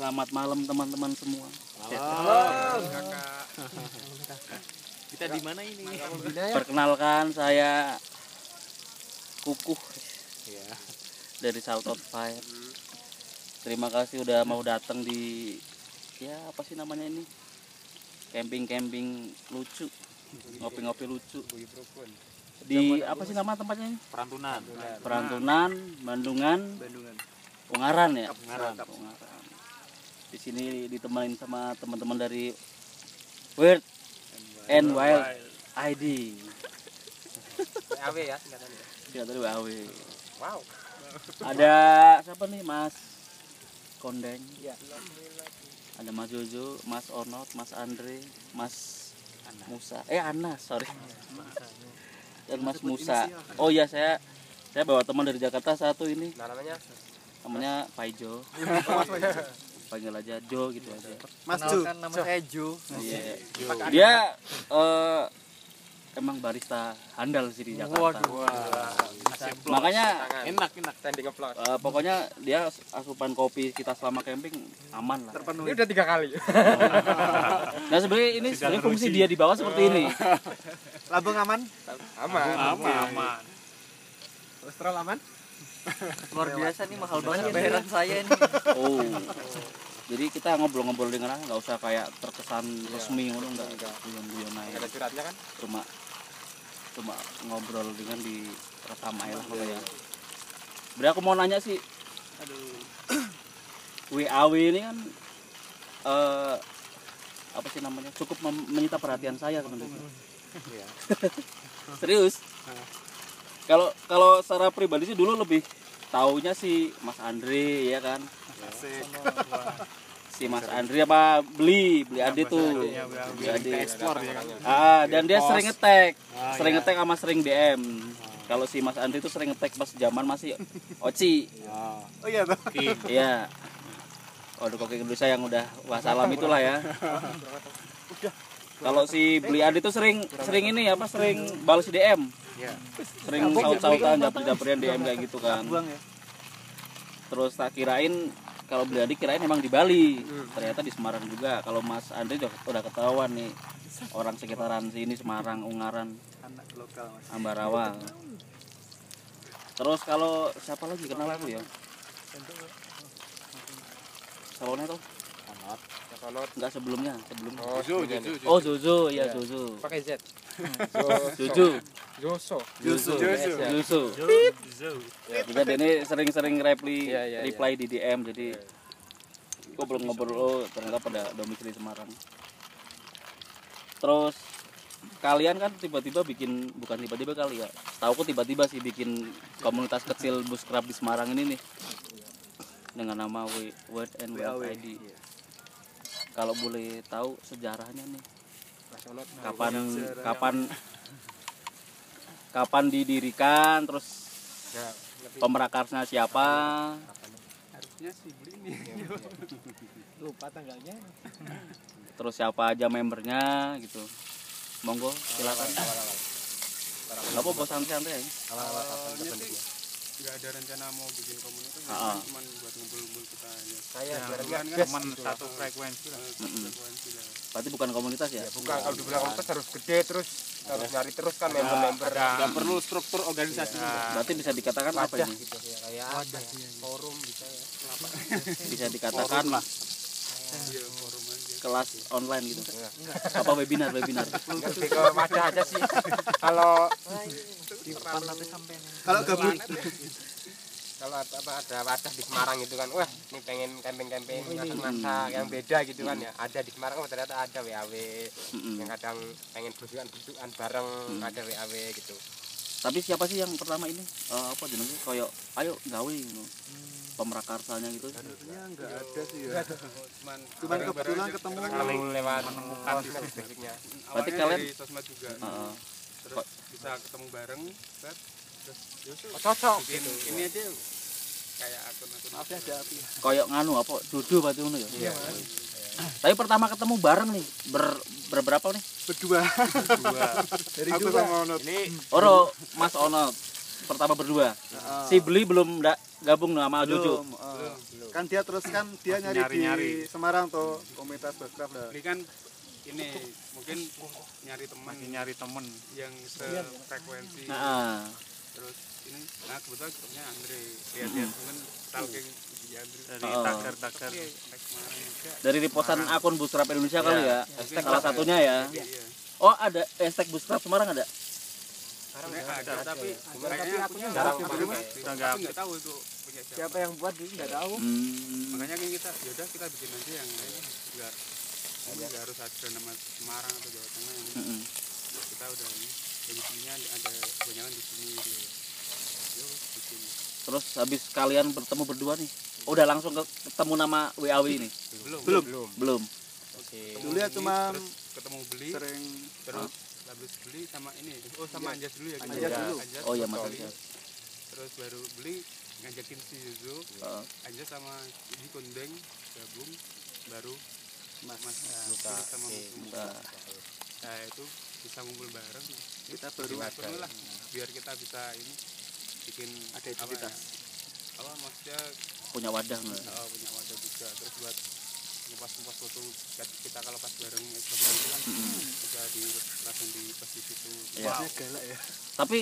Selamat malam teman-teman semua. Kita di mana ini? Perkenalkan saya Kukuh Ya. dari South of Fire. Terima kasih udah mau datang di ya apa sih namanya ini? Camping-camping lucu. Ngopi-ngopi lucu. Di apa sih nama tempatnya ini? Perantunan. Perantunan, Bandungan, Ungaran ya. Ungaran. Ungaran. Di sini ditemenin sama teman-teman dari Weird and Wild ID. WAW ya singkatannya. Ya tadi WAW. Wow. Ada siapa nih Mas Kondeng? Iya. Ada Mas Jojo, Mas Onot, Mas Andre, Mas Musa. Eh Anas, sorry. Dan Mas Musa. Oh iya saya saya bawa teman dari Jakarta satu ini Nah, namanya namanya Paijo. Panggil aja Jo gitu aja. Mas Ju. nama saya Ju. Iya. Dia eh, emang barista handal sih di Jakarta. Makanya Enak, enak. Standing applause. eh, pokoknya dia asupan kopi kita selama camping aman lah. Ini udah tiga kali. Nah sebenarnya ini sebenarnya fungsi dia di bawah seperti ini. Lambung aman? Aman. Aman, aman. Kolesterol aman? Luar biasa nih mahal banget bayaran saya ini. Oh. Jadi kita ngobrol-ngobrol dengan orang nggak usah kayak terkesan resmi ngono enggak guyon-guyon Ada kan? Cuma cuma ngobrol dengan di rekam aja lah pokoknya. Sebenarnya aku mau nanya sih. WAW ini kan eh apa sih namanya cukup menyita perhatian saya sebenarnya. Iya. Serius. Kalau kalau secara pribadi sih dulu lebih taunya si Mas Andre ya kan. Si Mas Andre apa beli beli Ade tuh. Beli Ade. Ekspor ya kan. Ah, dan dia sering ngetek. Ah, sering iya. ngetek sama sering DM. Kalau si Mas Andre itu sering ngetek pas zaman masih Oci. Oh iya tuh. Iya. Waduh koki Indonesia yang udah wassalam itulah ya. Kalau si beli Ade itu sering sering ini apa sering balas DM. Iya. Sering saut-sautan japri-japrian DM kayak gitu kan. Buang ya. Terus tak kirain kalau beli Ade kirain emang di Bali. Ternyata di Semarang juga. Kalau Mas Andre udah, udah ketahuan nih orang sekitaran sini Semarang, Ungaran, Anak lokal mas. Ambarawa. Terus kalau siapa lagi kenal aku ya? Salonnya tuh Amat. Sonot. enggak sebelumnya, sebelumnya. Oh. Juju, Juju. Oh Zozo, ya Iya. Zozo. Pakai Z. Jojo, Joso. Jusu. Jusu. Zozo. Ya, juga dia ini sering-sering reply, Iya, iya, reply di DM jadi gue belum ngobrol oh, ternyata pada domisili Semarang. Terus kalian kan tiba-tiba bikin bukan tiba-tiba kali ya. Tahu aku tiba-tiba sih bikin komunitas kecil bus kerap di Semarang ini nih dengan nama Word and WAW. ID. Kalau boleh tahu sejarahnya nih, kapan kapan kapan didirikan, terus Ya, pemerakarsnya siapa? Harusnya sih beli nih. Lupa tanggalnya. terus siapa aja membernya gitu monggo silakan nggak apa-apa santai-santai Awal-awal kapan? Nggak ada rencana mau bikin komunitas ya, cuma buat ngumpul-ngumpul kita aja. Saya ibaratnya kan Teman gitu satu frekuensi lah. eh, frekuensi lah. berarti bukan komunitas ya, Ya bukan. Kalau dibilang komunitas harus gede terus harus nyari terus kan member-member. Nggak perlu struktur organisasi. berarti bisa dikatakan apa Wadah ini? gitu ya kayak apa ya? forum bisa ya. bisa dikatakan Forum. lah. Iya, forum aja kelas online gitu. Iya. apa webinar webinar? Lebih ke wadah aja sih. Kalau Kalau gabut. kalau ada apa ada wadah di Semarang gitu kan wah ini pengen camping-camping masak yang beda gitu kan ya. Ada di Semarang oh, ternyata ada WAW Mm-mm. yang kadang pengen belusukan-belusukan bareng ada WAW gitu. Tapi siapa sih yang pertama ini? Eh, apa jenenge koyo ayo gawe gitu. Pemerakarsanya gitu Sebenarnya nggak ada sih ya. cuman Cuman kebetulan ketemu. saling lewat basicnya Berarti kalian- dari sosmed juga Heeh. terus bisa ketemu bareng set, terus Yusuf oh, cocok bikin gitu ini aja kayak akun-akun Maaf ya ada api. koyo nganu apa dodo berarti ngono ya Iya. tapi pertama ketemu bareng nih ber berberapa nih Berdua. Dua. Dari aku dua. sama Onot Ini oro Mas Onot pertama berdua. Heeh. Si beli belum ndak gabung sama Jojo. belum, heeh. kan dia terus kan dia nyari, Nyari-nyari. di Semarang tuh komunitas Backcraft lah Beli kan ini mungkin nyari teman nyari temen yang sefrekuensi Nah, terus ini nah kebetulan grupnya Andre lihat-lihat di Andre dari Oh. naik Semarang juga dari reposan akun Busrap Indonesia kali ya. Mungkin Salah satunya ya. iya Oh, ada hashtag Busrap Semarang ada? Sebenarnya ada tapi kayaknya tapi akunnya jarang. Udah nggak Aku nggak tahu itu punya siapa. Siapa yang buat dulu nggak tahu. Hmm. makanya kan kita yaudah kita bikin aja yang lain. Nggak ini nggak harus ada nama Semarang atau Jawa Tengah yang Mm-mm. kita udah ini. Yang di sininya ada kebanyakan di sini gitu. Yuk bikin. Terus habis kalian bertemu berdua nih, udah langsung ke- ketemu nama WAW ini? belum. Belum? Belum. Belum. oke. Dulu ya cuma ketemu beli sering terus habis beli sama ini oh sama Anjas dulu ya kita. Anjas dulu. Anjas, Oh iya, terus Mas. Anjas. terus baru beli ngajakin si Yuzo Heeh. Anjas sama ini kondeng gabung baru Mas, Mas Luka, Philip sama. Nah, itu bisa ngumpul bareng kita perlu lah biar kita bisa ini bikin ada apa identitas ya, apa maksudnya punya wadah nggak? oh, punya wadah juga terus buat ngupas-ngupas foto kita kalau pas bareng Instagram itu kan bisa di langsung di pas di situ. Masnya galak ya. Tapi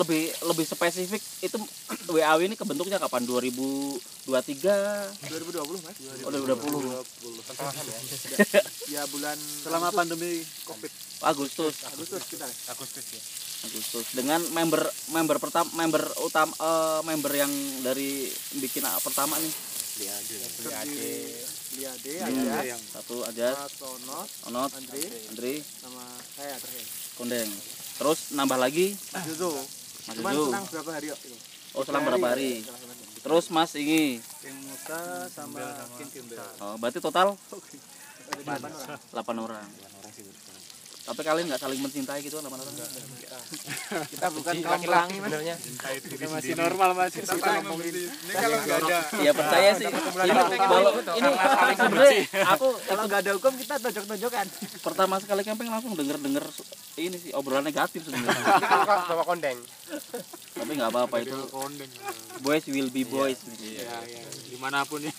lebih lebih spesifik itu WAW ini kebentuknya kapan? 2023? 2020 mas. Oh, 2020. pertengahan ya. ya bulan selama pandemi covid. Agustus. Agustus kita. Agustus ya. Agustus. Dengan member member pertama member utama eh, member yang dari bikin ah, pertama nih beli ade Liade Hmm. ada yang satu aja Mas Onot Onot Andre Andri. Sama saya terakhir Kondeng. Terus nambah lagi? Jojo. Mas cuman Jojo. senang berapa hari kok oh selang berapa hari? terus Mas ini? King Musa sama King Kimbel oh, berarti total? Ada delapan orang? 8 orang tapi kalian nggak saling mencintai gitu 8 orang kita bukan kaum pelangi mas sebenarnya. Kita masih normal mas. Kita ngomongin ini kalau nggak ada ya percaya sih. Ini kalau ini sebenarnya aku kalau nggak ada hukum kita tojok-tojokan pertama sekali camping langsung denger denger ini sih obrolan negatif sebenarnya. Kan bawa kondeng. Tapi nggak apa apa itu. kondeng boys will be boys. Nih ya ya di mana pun ya.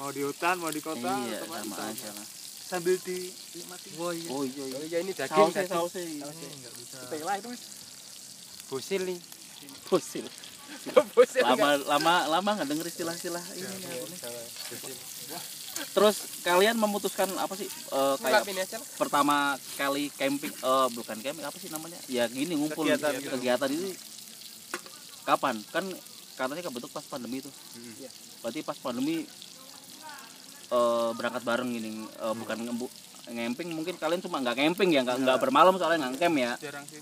Mau di hutan mau di kota iya sama sama. aja lah sambil dinikmati. Oh iya. Oh iya iya. Ini daging sausnya sausnya. Tela itu mas busil nih. Fusil. busil lama lama lama nggak denger istilah-istilah ini nih. terus kalian memutuskan apa sih eh, kayak pertama kali camping eh bukan camping apa sih namanya? Ya gini ngumpul. Kegiatan gitu. kegiatan ini kapan? Kan katanya kebentuk pas pandemi itu. Iya. berarti pas pandemi eh berangkat bareng gini eh, bukan ngembu ngemping mungkin kalian cuma nggak camping ya nggak nggak bermalam soalnya nggak camp ya. Jarang sih.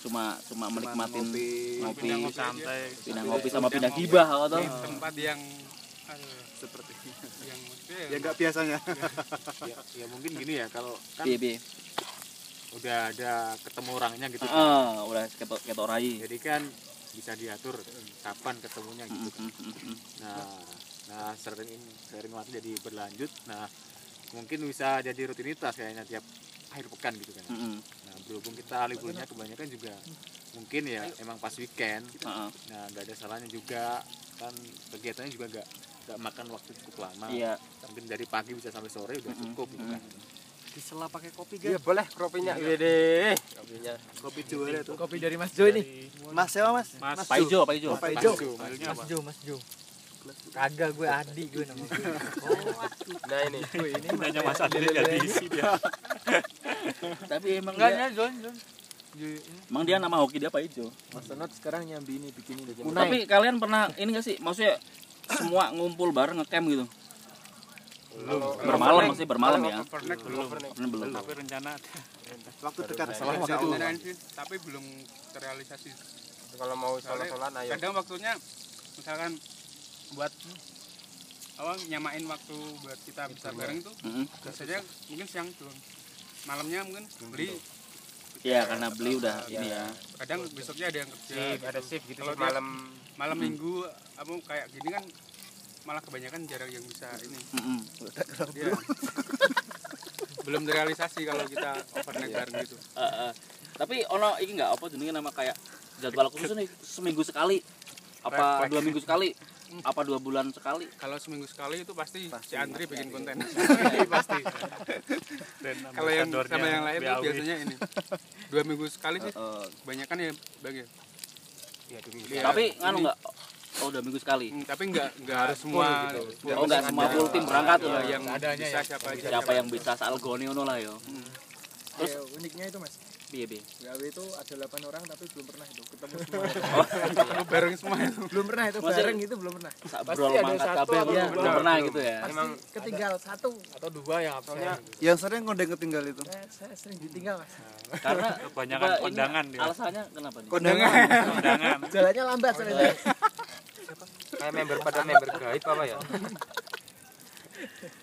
Cuma cuma menikmatin ngopi. ngopi. Pindah ngopi santai. Pindah ngopi sama pindah gibah atau di tempat yang aduh, seperti yang ya nggak biasanya. ya, ya mungkin gini ya kalau kan piye piye udah ada ketemu orangnya gitu kan. ah udah ketok ketok rai jadi kan bisa diatur kapan ketemunya gitu kan. Nah nah sering ini sering waktu jadi berlanjut. Nah mungkin bisa jadi rutinitas kayaknya tiap akhir pekan gitu kan. Nah berhubung kita liburnya kebanyakan juga mungkin ya emang pas weekend. Nah nggak ada salahnya juga. Kan kegiatannya juga nggak nggak makan waktu cukup lama. Iya. Mungkin dari pagi bisa sampai sore udah cukup gitu kan. Disela pakai kopi iya boleh kopinya wede. Kopinya. Kopi juara tuh Kopi dari Mas Jo ini. mas siapa mas? Mas Pak Ijo Pak Ijo Oh, Pak Ijo. Ijo, manggilnya Mas. Apa? Jo, Mas Jo. Kagak gue adik gue nama gue. nah ini. Gue ini Nanya Mas Adil jadi isi dia. Tapi emang Enggak ya, Jon, Jon. emang dia nama hoki dia Pak Ijo? Mas Sonot sekarang nyambi ini bikin ini. tapi kalian pernah ini gak sih? Maksudnya semua ngumpul bareng ngecamp gitu? Belum. Bermalam maksudnya bermalam ya. Overnight belum. overnight. Belum tapi rencana waktu dekat Salah Ada waktu. sih tapi belum terrealisasi. Kalau mau sholat-sholat ayo. kadang waktunya misalkan buat apa nyamain waktu buat kita bisa bareng tuh Mm-mm. biasanya mungkin siang tuh malamnya mungkin beli. Iya karena beli udah ini ya. kadang besoknya ada yang kerja shift ada shift gitu Kalau malam. malam minggu apa kayak gini kan malah kebanyakan jarang yang bisa ini. Dia belum terrealisasi kalau kita overnight bareng gitu. Eh, eh. tapi ono ini nggak? Apa jenenge nama kayak jadwal khusus nih? Seminggu sekali. Apa Refleks. dua minggu sekali apa dua bulan sekali? Kalau seminggu sekali itu pasti, si Andri bikin konten. Iya, pasti. Dan kalau yang sama yang lain BAW. biasanya ini. Dua minggu sekali sih. Eh, kebanyakan ya bagi Iya, dulu. Iya. tapi nganu nggak? Oh dua minggu sekali. Hmm, tapi nggak nggak harus semua gitu. full. oh nggak semua full tim berangkat Iya, loh yang Seadanya bisa ya. siapa aja siapa yang bisa asal goni ngono lah yo. Terus? Uniknya itu mas, piye piye gawe itu ada 8 orang tapi belum pernah itu ketemu semua. ketemu bareng semua itu belum pernah itu Maksudnya- bareng itu belum pernah. Pasti ada satu atau belum pernah gitu ya Emang Ketinggal satu. atau dua yang absen Yang sering kondeng ketinggal itu. Saya, saya sering ditinggal mas. karena Kebanyakan kondangan dia. alasannya kenapa nih Kondangan. kondangan Jalannya lambat soalnya. kayak member pada member gaib apa ya?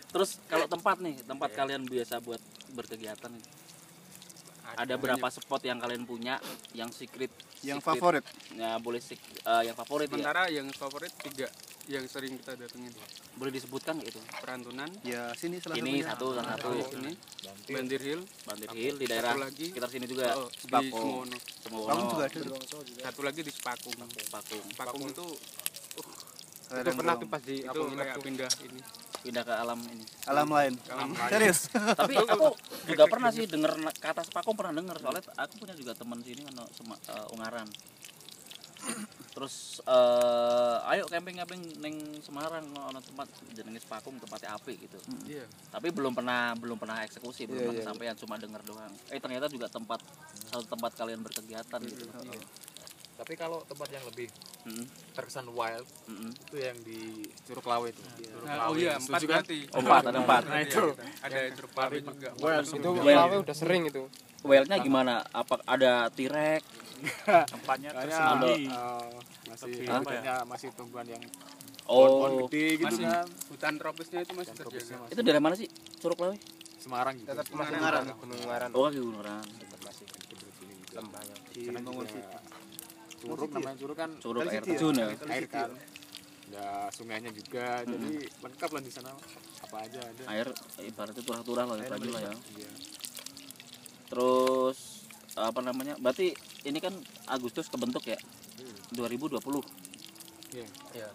terus kalau tempat nih tempat kalian biasa buat berkegiatan nih ada berapa spot yang kalian punya yang secret Yang secret- favorit. ya boleh eh, yang favorit ya. Sementara yang favorit tiga yang sering kita datengin. Boleh disebutkan nggak itu? Perantunan. Ya sini salah ini satu salah satu. Ini. Bandir Hill. Bandir Hill di daerah Satu lagi, sekitar sini juga oh, di Sepako Semono. Semono. Kamu juga ada. satu lagi di Sepakung Sepakung Sepakung itu Ada Itu pernah tuh pas di itu kayak pindah ini pindah ke alam ini. Alam lain. Alam Serius. tapi aku juga pernah sih denger na- kata Sepakung pernah denger soalnya aku punya juga teman sini kan eh, Ungaran. Terus eh, ayo camping camping neng Semarang ono tempat jenenge Sepakung tempatnya api gitu. Iya. Tapi belum pernah belum pernah eksekusi belum Iya, pernah iya, sampean cuma denger doang. Eh ternyata juga tempat satu tempat kalian berkegiatan gitu tapi kalau tempat yang lebih Mm-mm, terkesan wild mm-mm. itu yang di Curug Lawe itu Curug nah, oh iya empat Setuju kan? berarti Oh, empat, ada empat. Nah, itu ada Curug Lawe juga Itu Well. lawe udah sering itu. Wildnya gimana? Apa ada T-Rex? tempatnya ada- eh, masih banyak masih tumbuhan yang Oh, pohon gede gitu masih kan hutan tropisnya itu masih terjaga masih itu dari mana sih? Curug Lawe? Semarang gitu Tetap. Ungaran, Gunung Ungaran. Oh, di Gunuran. Tetap masih gitu. lembahnya. Di Karena Bangun juga City. Curug namanya curug kan Curug air ya? terjun ya. air kan ya sungainya juga jadi lengkap lah di sana apa aja ada Air ibaratnya turah-turah lah, ya, lah ya. Iya. Terus apa namanya? Berarti ini kan Agustus kebentuk ya? 2020. Iya.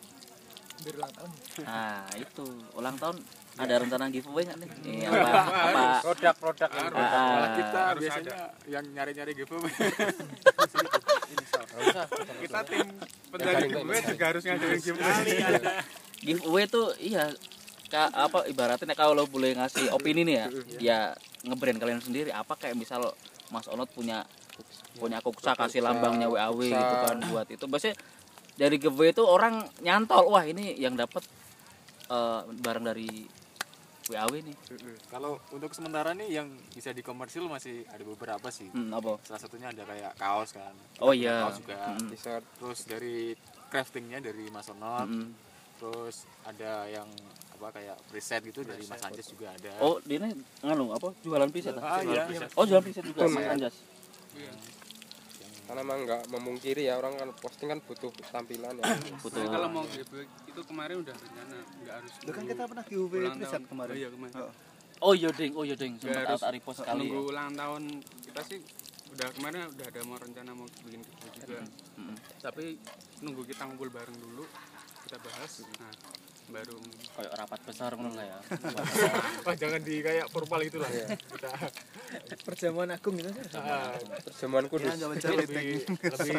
Biar ulang tahun. Nah, itu ulang tahun ada rencana giveaway nggak nih? Ini apa? Apa? Produk-produk yang Harus. Ah, Malah ah. kita Harus biasanya yang nyari-nyari giveaway. Kita tim pencari giveaway juga harus ngadain giveaway. Giveaway tuh iya. Ka, apa ibaratnya kalau boleh ngasih opini nih ya ya ngebrand kalian sendiri apa kayak misal Mas Onot punya punya kuksa kasih lambangnya WAW Kuksa. gitu kan buat itu. Biasanya dari giveaway itu orang nyantol wah ini yang dapat eh, barang dari WAW nih kalau untuk sementara nih yang bisa di komersil masih ada beberapa sih. Hmm, apa? Salah satunya ada kayak kaos kan. Oh iya. Kaos juga Mm, T-shirt. terus dari craftingnya dari Mas Onot. Mm, mm. terus ada yang apa kayak preset gitu dari Mas Anjas juga ada. Oh dia ini nganu apa? Jualan preset ah iya. Oh jualan preset juga Betul, Mas. Anjas. Iya. Karena emang nggak memungkiri ya orang kan posting kan butuh tampilan ya. betul Nah, kalau mau giveaway itu kemarin udah rencana nggak harus Itu kan kita pernah giveaway riset kemarin. oh iya kemarin. Oh. oh iya ding. Oh iya ding. Sempat harus repost sekali nunggu ya. ulang tahun. Kita sih udah kemarin udah ada mau rencana mau bikin giveaway juga. Mm, tapi nunggu kita ngumpul bareng dulu kita bahas. Nah baru kayak rapat besar ngono lah ya. Oh jangan di kayak formal itu lah. Kita Perjamuan agung gitu. ah, Perjamuan Ya, kudus. jangan lebih lebih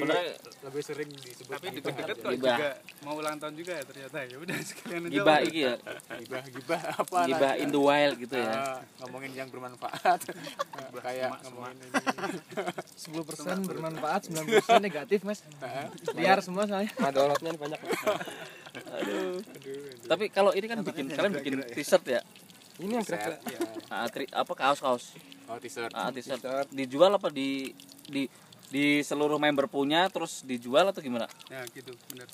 lebih sering disebut tapi deket-deket aja. kok juga. Mau ulang tahun juga ya ternyata. Ya udah sekalian aja. Gibah iki ya? Gibah gibah apa gibah nanti? in the wild gitu ya? Ah, ngomongin yang bermanfaat. Kayak ngomongin ini. 10% bermanfaat, 90% negatif mas. Liar semua soalnya. Madorotnya banyak. tapi kalau ini kan bikin kalian bikin t-shirt ya? Ini yang gerak-gerak. ya Ah, tri- apa kaos-kaos oh t-shirt. Ah, t-shirt. T-shirt. dijual apa di di di seluruh member punya terus dijual atau gimana? Ya gitu bener.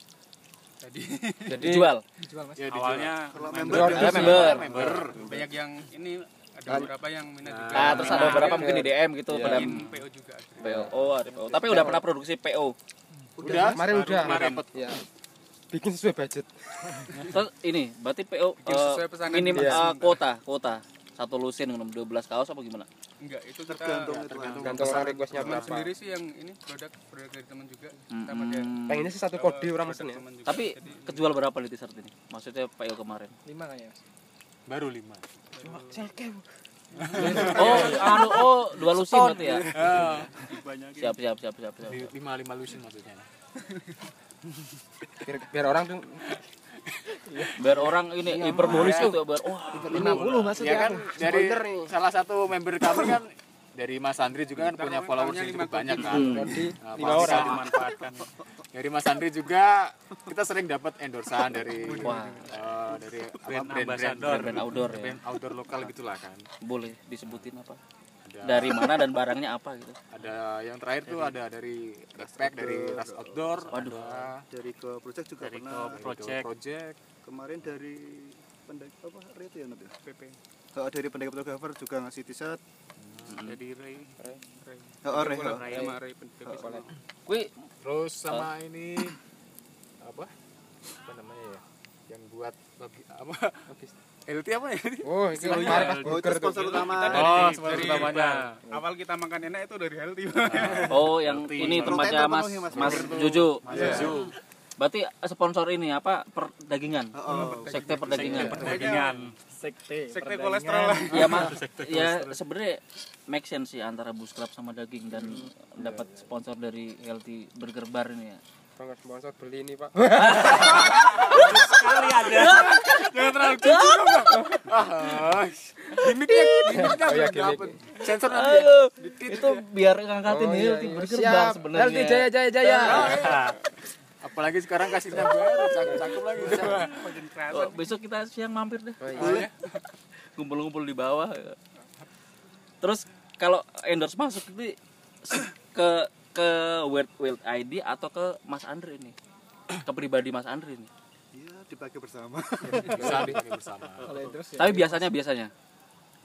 Tadi Jadi dijual? Dijual mas. ya dijual. awalnya Kalau member. Member. Member. Member. Banyak yang ini ada beberapa yang minat juga ah terus ada beberapa mungkin di DM gitu Iya. pada PO juga. PO oh ada PO tapi udah pernah produksi PO udah? Kemarin udah. kemarin. Ya. Bikin sesuai budget. terus ini berarti PO Bikin sesuai pesanan minim kita. eh, kuota kuota satu lusin 12 kaos apa gimana enggak itu kita tergantung itu tergantung Gantung orang requestnya berapa. sendiri sih yang ini produk produk dari teman juga kita pakai Hmm. Pengennya sih satu kode orang mesen ya. Tapi Jadi, kejual berapa nih t-shirt ini? Maksudnya PO kemarin. lima kayaknya baru lima Oh, anu oh dua lusin berarti ya. banyak Siap siap siap siap siap. Li- lima lima lusin maksudnya Biar, biar orang tuh Biar orang ini hiperbolis gitu biar wah lima puluh maksudnya ya kan aku. dari salah satu member kami kan dari Mas Andri juga kan punya followers yang cukup banyak kan berarti Nah, lima pasti orang. bisa dimanfaatkan dari Mas Andri juga kita sering dapat endorsan dari Wah. eh, dari apa, Brand brand-brand ambassador. brand outdoor ya. brand outdoor lokal gitulah kan Boleh disebutin apa? Dari mana dan barangnya apa gitu. ada yang terakhir tuh ada dari backpack dari tas outdoor Waduh. ada dari ke project juga Dari pernah. ke project. project. Kemarin dari pendek apa rate ya nanti PP kalau dari pendek fotografer juga ngasih t-shirt. Jadi Ray. Oh Ray Collab oh. sama Ray PP Kui terus sama ini apa apa namanya ya? yang buat logi, apa LT apa ya Oh, itu pas oh itu tuh. sponsor utama Oh, sponsor utamanya. awal kita makan enak itu dari healthy Oh, yang ini tempatnya Mas penuhi, Mas. Mas Jojo. Zuzu. Berarti sponsor ini apa perdagingan? oh, Sekte perdagingan. perdagangan sekte sekte perdagangan. kolesterol lah Ya mas, ya sebenarnya make sense sih antara bus club sama daging dan dapat sponsor dari healthy burger bar ini ya. Kalau nggak sponsor beli ini, Pak. Jangan terlalu jujur dong, Bang. Ah, gimmicknya, gimmicknya Oh, ya, gimmick. Sensor nanti ya. Itu biar ngangkatin Oh, iya, healthy iya. Siap. bar sebenarnya. Healthy Jaya Jaya Jaya. Apalagi sekarang kasihnya baru, cakep-cakep lagi. Oh, besok kita siang mampir deh. Oh, iya. Ngumpul-ngumpul di bawah. Terus kalau endorse masuk itu ke ke World World ID atau ke Mas Andre ini? Ke pribadi Mas Andre ini. iya dipakai bersama Bisa dipakai bersama. Ya Tapi biasanya biasanya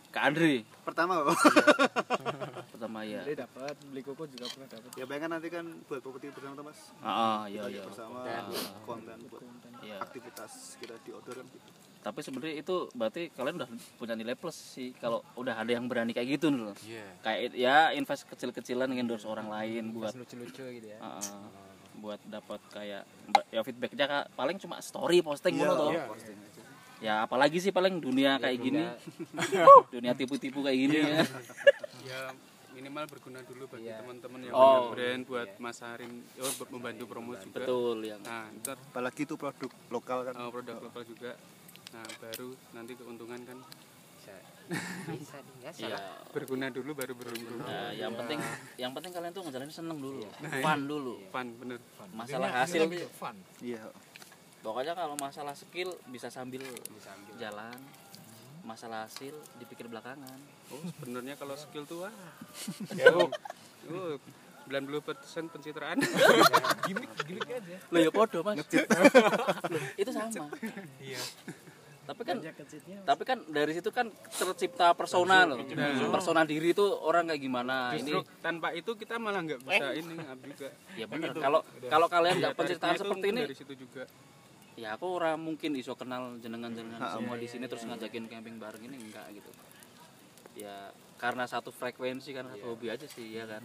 ke Andre pertama oh. pertama ya. Andre dapat, beli koko juga pernah dapat. ya bayangkan nanti kan buat properti bersama tuh, mas Ah, iya iya. bersama konten buat Iya. aktivitas kita di outdoor kan gitu Tapi sebenarnya itu berarti kalian udah punya nilai plus sih kalau udah ada yang berani kayak gitu loh. Iya. Kayak ya invest kecil-kecilan endorse orang lain buat Lucu-lucu gitu ya. ah, buat dapat kayak ya feedbacknya Kak, paling cuma story posting Iya, ngono toh. iya. posting aja. Ya apalagi sih paling dunia kayak gini. dunia tipu-tipu kayak gini ya. ya minimal berguna dulu bagi Iya. teman-teman yang Oh. punya brand buat masarin oh, buat membantu promo juga Betul yang nah ntar apalagi itu produk lokal kan uh, produk lokal juga nah baru nanti keuntungan kan? Bisa. Nih, ya. ya, berguna dulu baru beruntung. Ya, yang penting yang penting kalian tuh ngejalanin seneng dulu. Fun dulu. fun bener. Masalah hasil fun. iya. Pokoknya kalau masalah skill bisa sambil jalan. Masalah hasil dipikir belakangan. oh sebenarnya kalau skill tuh wah. Ya, oh 90% pencitraan. Loh ya podo mas. Loh, itu sama. iya Tapi kan tapi kan dari situ kan tercipta persona loh. Persona diri itu orang kayak gimana. justru Ini tanpa itu kita malah nggak bisa ini up juga ya benar. Kalau kalau kalian nggak Tarifnya itu seperti ini, dari situ juga ya aku orang mungkin iso kenal jenengan-jenengan semua di sini terus ngajakin camping bareng ini enggak gitu. Ya karena satu frekuensi kan satu hobi aja sih ya kan.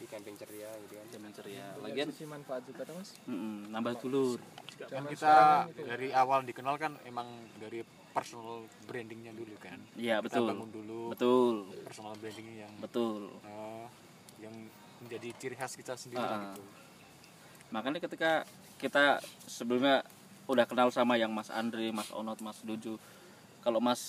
Di camping ceria gitu kan. Zaman ceria. Lagian Lagian sisi manfaat juga tuh mas. mm, nambah dulur. Kan kita dari awal dikenal kan emang dari personal brandingnya dulu kan. Iya Kita betul. bangun dulu Betul. personal brandingnya yang Betul. eh, yang menjadi ciri khas kita sendiri Ah. gitu. Makanya ketika kita sebelumnya udah kenal sama yang Mas Andre, Mas Onot, Mas Dojo. Kalau Mas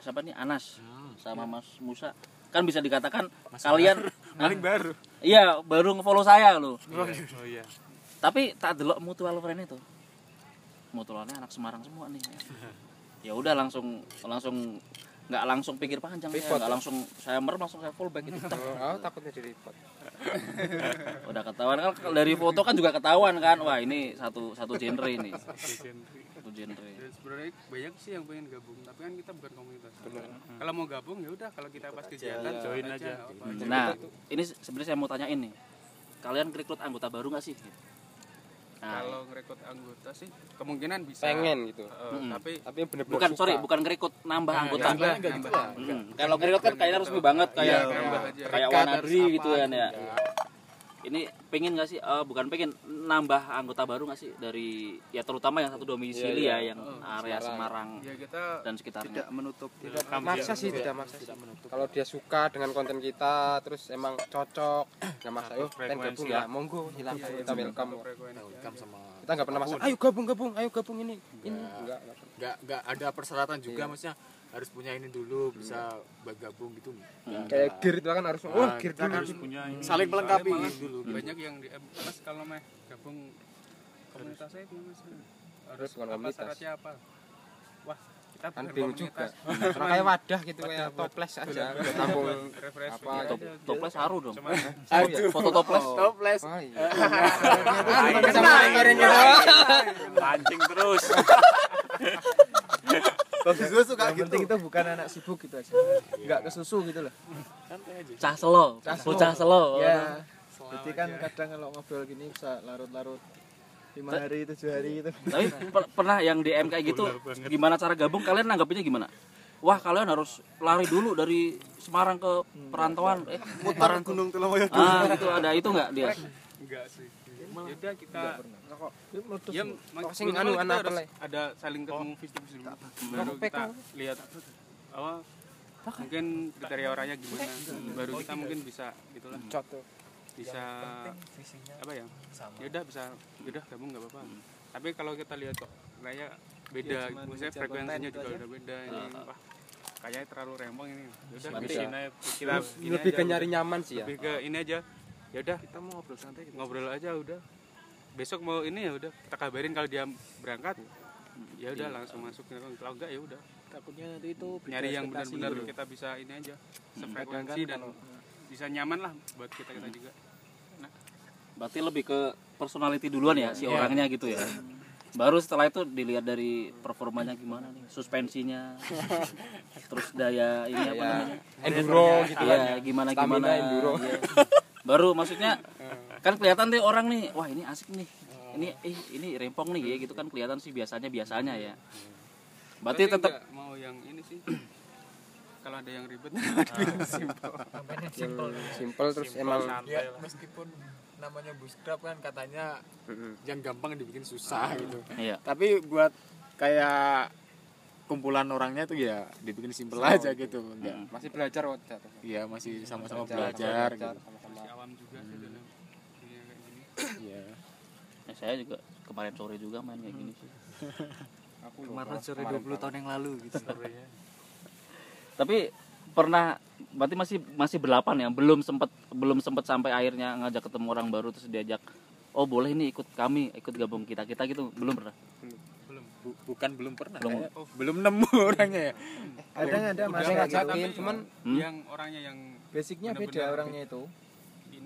siapa nih Anas sama Mas Musa kan bisa dikatakan kalian Paling baru. iya baru ngefollow saya loh. Oh iya. Tapi tak delok mutual friend itu. Mutualnya anak Semarang semua nih. Ya udah langsung langsung nggak langsung pikir panjang ya, nggak langsung saya merem langsung saya full back itu. Oh, takutnya di report. udah ketahuan kan dari foto kan juga ketahuan kan wah ini satu satu genre ini satu genre sebenarnya banyak sih yang pengen gabung tapi kan kita bukan komunitas kalau mau gabung ya udah kalau kita pas kegiatan join aja apa. nah ini sebenarnya saya mau tanya ini kalian rekrut anggota baru nggak sih Nah, kalau ngerekrut anggota sih kemungkinan bisa pengen gitu Eh, Mm-mm. tapi tapi bener-bener bukan suka. sorry bukan ngerekrut nambah anggota Nambah enggak gitu lah. Mm. kalau ngerekrut kan kayaknya resmi banget kayak Iya, aja. kayak Wanadri gitu kan ya enggak. Ini pengen nggak sih? Eh, bukan pengen nambah anggota baru nggak sih? Dari ya terutama yang satu domisili Iya, ya yang area Semarang. Ya kita dan sekitarnya. Tidak menutup tidak maksa sih tidak maksa sih. kalau dia suka dengan konten kita terus emang cocok nggak maksa yuk pengen gabung ya. Monggo silahkan kita welcome. Welcome sama kita nggak pernah maksa ayo gabung gabung ayo gabung ini. Ini enggak enggak. nggak nggak ada persyaratan juga Iya. maksudnya harus punya ini dulu bisa bergabung gitu. Hmm. kayak gear itu kan harus wah Nah, gear kita dulu harus gitu. punya ini. saling melengkapi. dulu. Gitu. banyak yang di mas kalau meh gabung komunitas saya gimana mas. Harus bukan apa komunitas. syaratnya apa? Wah kita kan bukan bingung juga. komunitas. Karena kayak wadah gitu kayak toples aja. tampung refresh apa. Top, toples haru dong. Foto toples. toples. Wah iya. Gitu. Pancing terus yang gitu. penting itu bukan anak sibuk gitu aja. Nggak ke susu gitu loh. Cah selo. Cah bocah selo. ya jadi kan kadang kalau ngobrol gini bisa larut-larut. Lima hari tujuh hari itu tapi per- pernah yang DM kayak gitu gimana cara gabung? Kalian nanggapinnya gimana? Wah kalian harus lari dulu dari Semarang ke perantauan. Eh mutar gunung Telomoyo ah gitu. Ada itu nggak dia? Enggak sih ya udah kita ya mak- sing anu, kita anak ada saling ketemu face dulu. Baru kita lihat apa mungkin kriteria orangnya gimana. Baru kita mungkin bisa gitulah. Coto. bisa apa ya? ya udah bisa. Ya udah gabung nggak apa-apa. Tapi kalau kita lihat kok kayaknya beda. Maksudnya ngejar frekuensinya juga udah beda ini. Wah kayaknya terlalu rempong ini. Ya udah Berarti bikin aja kita ini lebih aja, ke nyari nyaman sih ya. Lebih ke ini aja ya udah. Kita mau ngobrol santai gitu. ngobrol aja udah. Besok mau ini ya udah kita kabarin kalau dia berangkat. Ya udah langsung masuk. Kalau enggak ya udah. Takutnya nanti itu nyari yang benar-benar gitu. kita bisa ini aja Kadang sefrekuensi kan dan kalau- bisa nyaman lah buat kita kita juga. Berarti lebih ke personality duluan ya si Iya. orangnya gitu ya? Baru setelah itu dilihat dari performanya gimana nih? Suspensinya terus daya ini apa Ya, namanya? Enduro gitu. kan ya gimana gimana? enduro. Iya. baru maksudnya kan kelihatan tuh orang nih wah ini asik nih. Ini eh ini rempong nih ya gitu kan kelihatan sih biasanya biasanya ya. Berarti tetap mau yang ini sih. Kalau ada yang ribet yang simple terus emang ya meskipun namanya bootstrap kan katanya yang gampang dibikin susah gitu. Iya. Tapi buat kayak kumpulan orangnya tuh ya dibikin simple aja gitu. enggak masih belajar jatuh. iya masih sama-sama Belajar, belajar belajar, gitu. Masih awam juga sih dalam dunia kayak gini. Iya. Ya, saya juga kemarin sore juga main kayak gini sih. Aku lupa. tahun yang lalu gitu. Tapi pernah berarti masih masih berdelapan ya? Belum sempat belum sempat sampai akhirnya ngajak ketemu orang baru terus diajak oh boleh nih ikut kami ikut gabung kita kita gitu. Belum pernah. Bu- bukan belum pernah Belum. kayak, oh, belum nemu orangnya ya? Kadang ada Masih ngajakin cuman Hmm? yang orangnya yang basicnya beda orangnya itu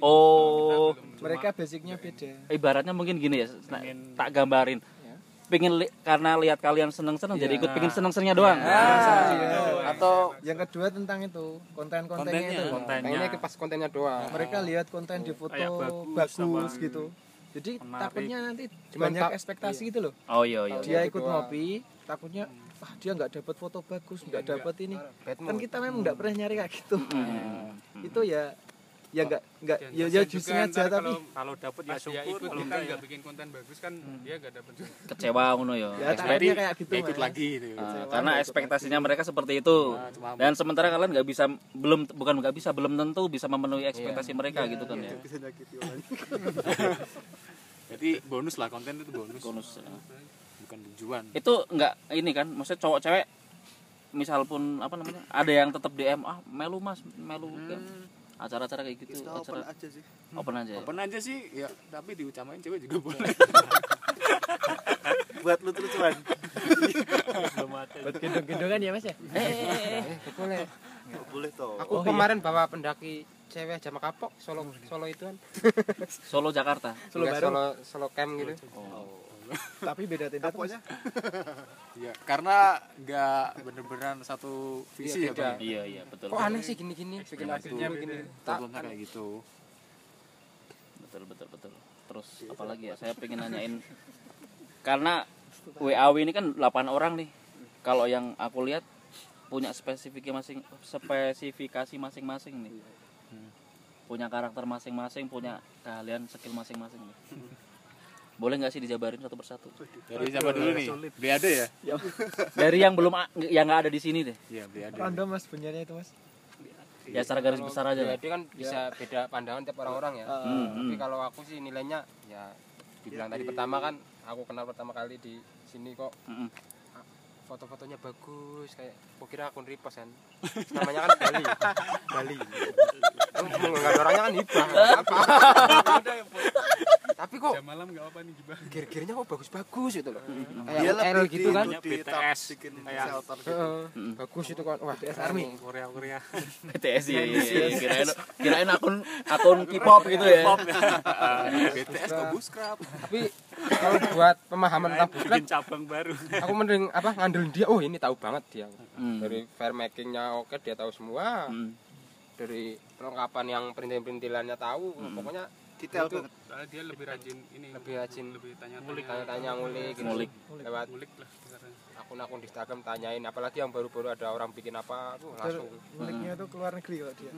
Oh. mereka basicnya beda ibaratnya mungkin gini ya nah, Pengen- tak gambarin Ya. pengen li- karena lihat kalian seneng-seneng jadi Iya. ikut pengen seneng-senengnya doang Iya. atau yang kedua tentang itu konten-kontennya Kontennya. itu Konten. pengennya ke pas kontennya doang mereka lihat konten di foto bagus, bagus sama- gitu jadi Menarik. takutnya nanti Cuman banyak tak- ekspektasi gitu loh oh iya iya dia ikut doang. ngopi takutnya ah dia nggak dapat foto bagus nggak dapat ini kan kita memang nggak pernah nyari kayak gitu Hmm. itu ya ya nggak nggak Dan ya ya justru juga aja tapi kalau dapet ya dia syukur. ikut kalau kita enggak ya. nggak bikin konten bagus kan dia nggak dapet juga. Kecewa ngono ya. Ya kayak gitu ya ikut lagi gitu Ah, karena ekspektasinya mereka seperti itu. Nah, cuma dan sementara kalian nggak bisa belum bukan nggak bisa belum tentu bisa memenuhi ekspektasi mereka gitu kan ya. nyakiti orang jadi bonus lah konten itu bonus. Bonus ya. bukan tujuan. Itu nggak ini kan maksudnya cowok cewek misal pun apa namanya ada yang tetap DM ah melu mas melu kan acara-acara kayak gitu kita open acara aja sih. Open aja ya? open aja sih ya tapi diutamain cewek juga boleh. Buat lu terus cuman buat gendong-gendongan ya mas ya? Eh, eh, eh, eh. boleh. Boleh toh. Aku Oh, kemarin bawa pendaki cewek jama kapok solo solo itu kan Solo Jakarta? Solo Enggak, baru. Solo solo camp gitu tapi beda tenda tuh, kapoknya? Ya karena nggak bener-beneran satu visi ya Iya, beda. Bang. iya iya betul. Kok aneh sih gini gini bikin aku Hasilnya dulu gini tak Problemnya kayak gitu. Betul betul betul. Terus apalagi ya? Saya pengen nanyain karena WAW ini kan 8 orang nih. Kalau yang aku lihat punya spesifikasi masing spesifikasi masing-masing nih. Punya karakter masing-masing punya keahlian skill masing-masing nih boleh nggak sih dijabarin satu persatu? Dari siapa dulu nih? Beade ya? dari yang belum yang nggak ada di sini deh. Iya, Beade. random mas benernya itu mas. Ya secara garis besar aja lah. Jadi kan bisa beda pandangan tiap orang-orang ya. Hmm, tapi hmm. kalau aku sih nilainya ya dibilang tadi pertama kan aku kenal pertama kali di sini kok. Mm-mm. foto-fotonya bagus kayak aku kira akun repost kan. Namanya kan Bali. Bali. Nggak ada orangnya kan hibah apa tapi kok jam malam nggak apa nih gibah gear-gearnya kok bagus-bagus gitu loh Dia kayak L gitu kan BTS, bikin kayak shelter gitu. Heeh. Mm. bagus itu kan wah BTS Army Korea Korea. BTS ya kirain kirain akun akun K-pop gitu ya BTS kok buskrap. tapi kalau buat pemahaman tentang buskrat bikin cabang baru aku mending apa ngandelin dia oh ini tahu banget dia Hmm. dari fair makingnya oke dia tahu semua Hmm. dari perlengkapan yang perintil-perintilannya tahu Hmm. pokoknya Detail Itu- banget. soalnya dia lebih rajin ini lebih rajin lebih tanya tanya-tanya ngulik gitu. Ngulik. lewat ngulik lah akun-akun di Instagram tanyain apalagi yang baru-baru ada orang bikin apa tuh langsung. nguliknya tuh ke luar negeri kalau dia.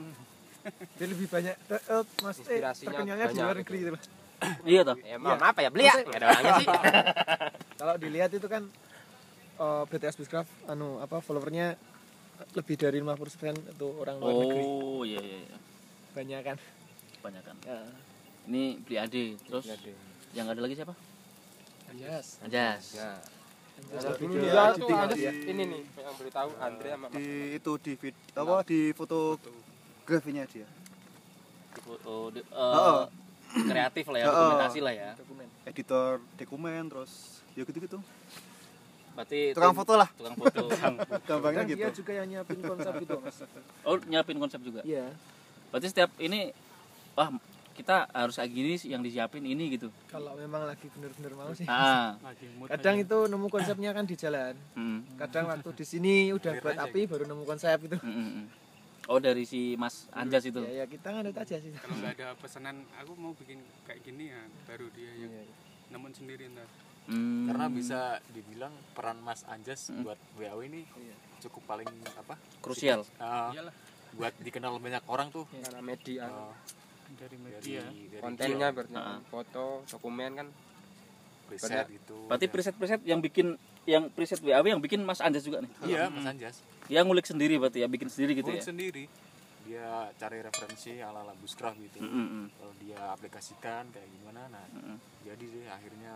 Dia lebih banyak eh, mas eh, Inspirasinya terkenyalnya di banyak luar gitu. negeri gitu. loh. iya toh? Ya mau apa ya beli ya ada orangnya sih. Kalau dilihat itu kan eh, BTS Beechcraft anu apa followernya lebih dari 50% itu orang luar negeri. oh iya iya iya. banyak kan? Banyak kan? Ya ini beli ade. Terus yang ada lagi siapa? Anjas. Ya. Anjas. Dulu di ya. ini nih yang beli tahu Andre sama Di itu di vid, apa di fotografinya dia. oh, di- eh, Heeh. kreatif lah ya dokumentasi lah ya. Dokumen. Editor dokumen terus ya gitu-gitu. berarti Tukang foto lah. tukang foto. Gampangnya gitu. dia juga yang nyiapin konsep itu mas. Oh nyiapin konsep juga? Iya. Berarti setiap ini wah kita harus kayak gini yang disiapin ini gitu. Kalau memang lagi bener-bener mau sih. Ah. Kadang itu nemu konsepnya kan di jalan. Mm, kadang waktu di sini udah buat api baru nemu konsep itu mm, mm, mm. oh dari si Mas Anjas itu? Ya ya kita nganut aja sih. Kalau nggak ada pesanan aku mau bikin kayak gini ya baru dia yang nemuin sendiri ntar. Hmm. Karena bisa dibilang peran Mas Anjas buat WAW ini cukup paling apa? krusial. Ah, iyalah. buat dikenal banyak orang tuh. karena media. Ah, dari dari, media dari kontennya berarti Ah. foto dokumen kan preset gitu. berarti preset-preset yang bikin yang preset WAW yang bikin Mas Anjas juga nih Iya, Mas Anjas. dia ngulik sendiri berarti ya bikin sendiri gitu Ngulik ya sendiri. Dia cari referensi ala-ala buskraf gitu. Mm, mm, mm. Kalau dia aplikasikan kayak gimana, nah Mm. jadi deh akhirnya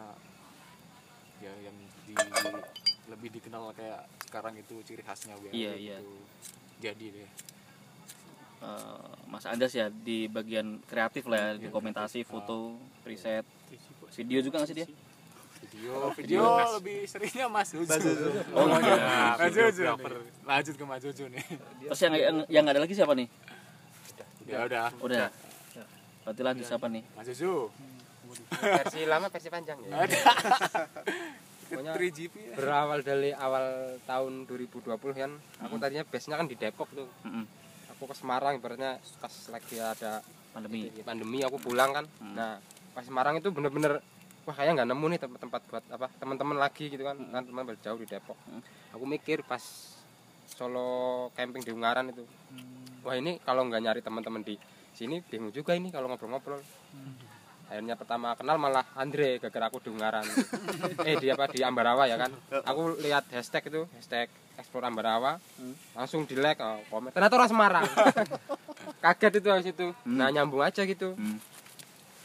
ya yang di, lebih dikenal kayak sekarang itu ciri khasnya WAW Iya, gitu. iya. Jadi deh. Eh, Mas Anjas ya di bagian kreatif lah ya, dokumentasi foto preset video juga nggak sih dia Video, video lebih seringnya Mas Jojo. oh iya Mas Jojo. Lanjut ke Mas Jojo nih. terus yang yang yang ada lagi siapa nih Ya udah. udah berarti lanjut siapa nih Mas Jojo. versi lama versi panjang ya Ada. Pokoknya 3GP ya. berawal dari awal tahun 2020 kan aku tadinya base nya kan di Depok tuh Mm-mm. Aku ke Semarang ibaratnya pas lagi ada pandemi. pandemi aku pulang kan. Hmm. nah pas Semarang itu bener-bener wah kayak nggak nemu nih tempat-tempat buat apa teman-teman lagi gitu kan. Kan teman jauh di Depok. Hmm. aku mikir pas solo camping di Ungaran itu wah ini kalau nggak nyari teman-teman di sini bingung juga ini kalau ngobrol-ngobrol. Akhirnya pertama kenal malah Andre gara-gara aku di Ungaran. Eh di apa di Ambarawa ya kan. Aku lihat hashtag itu hashtag explore Ambarawa langsung di like oh, komen. Ternyata orang Semarang. Kaget itu habis itu. Nah nyambung aja gitu. Hmm.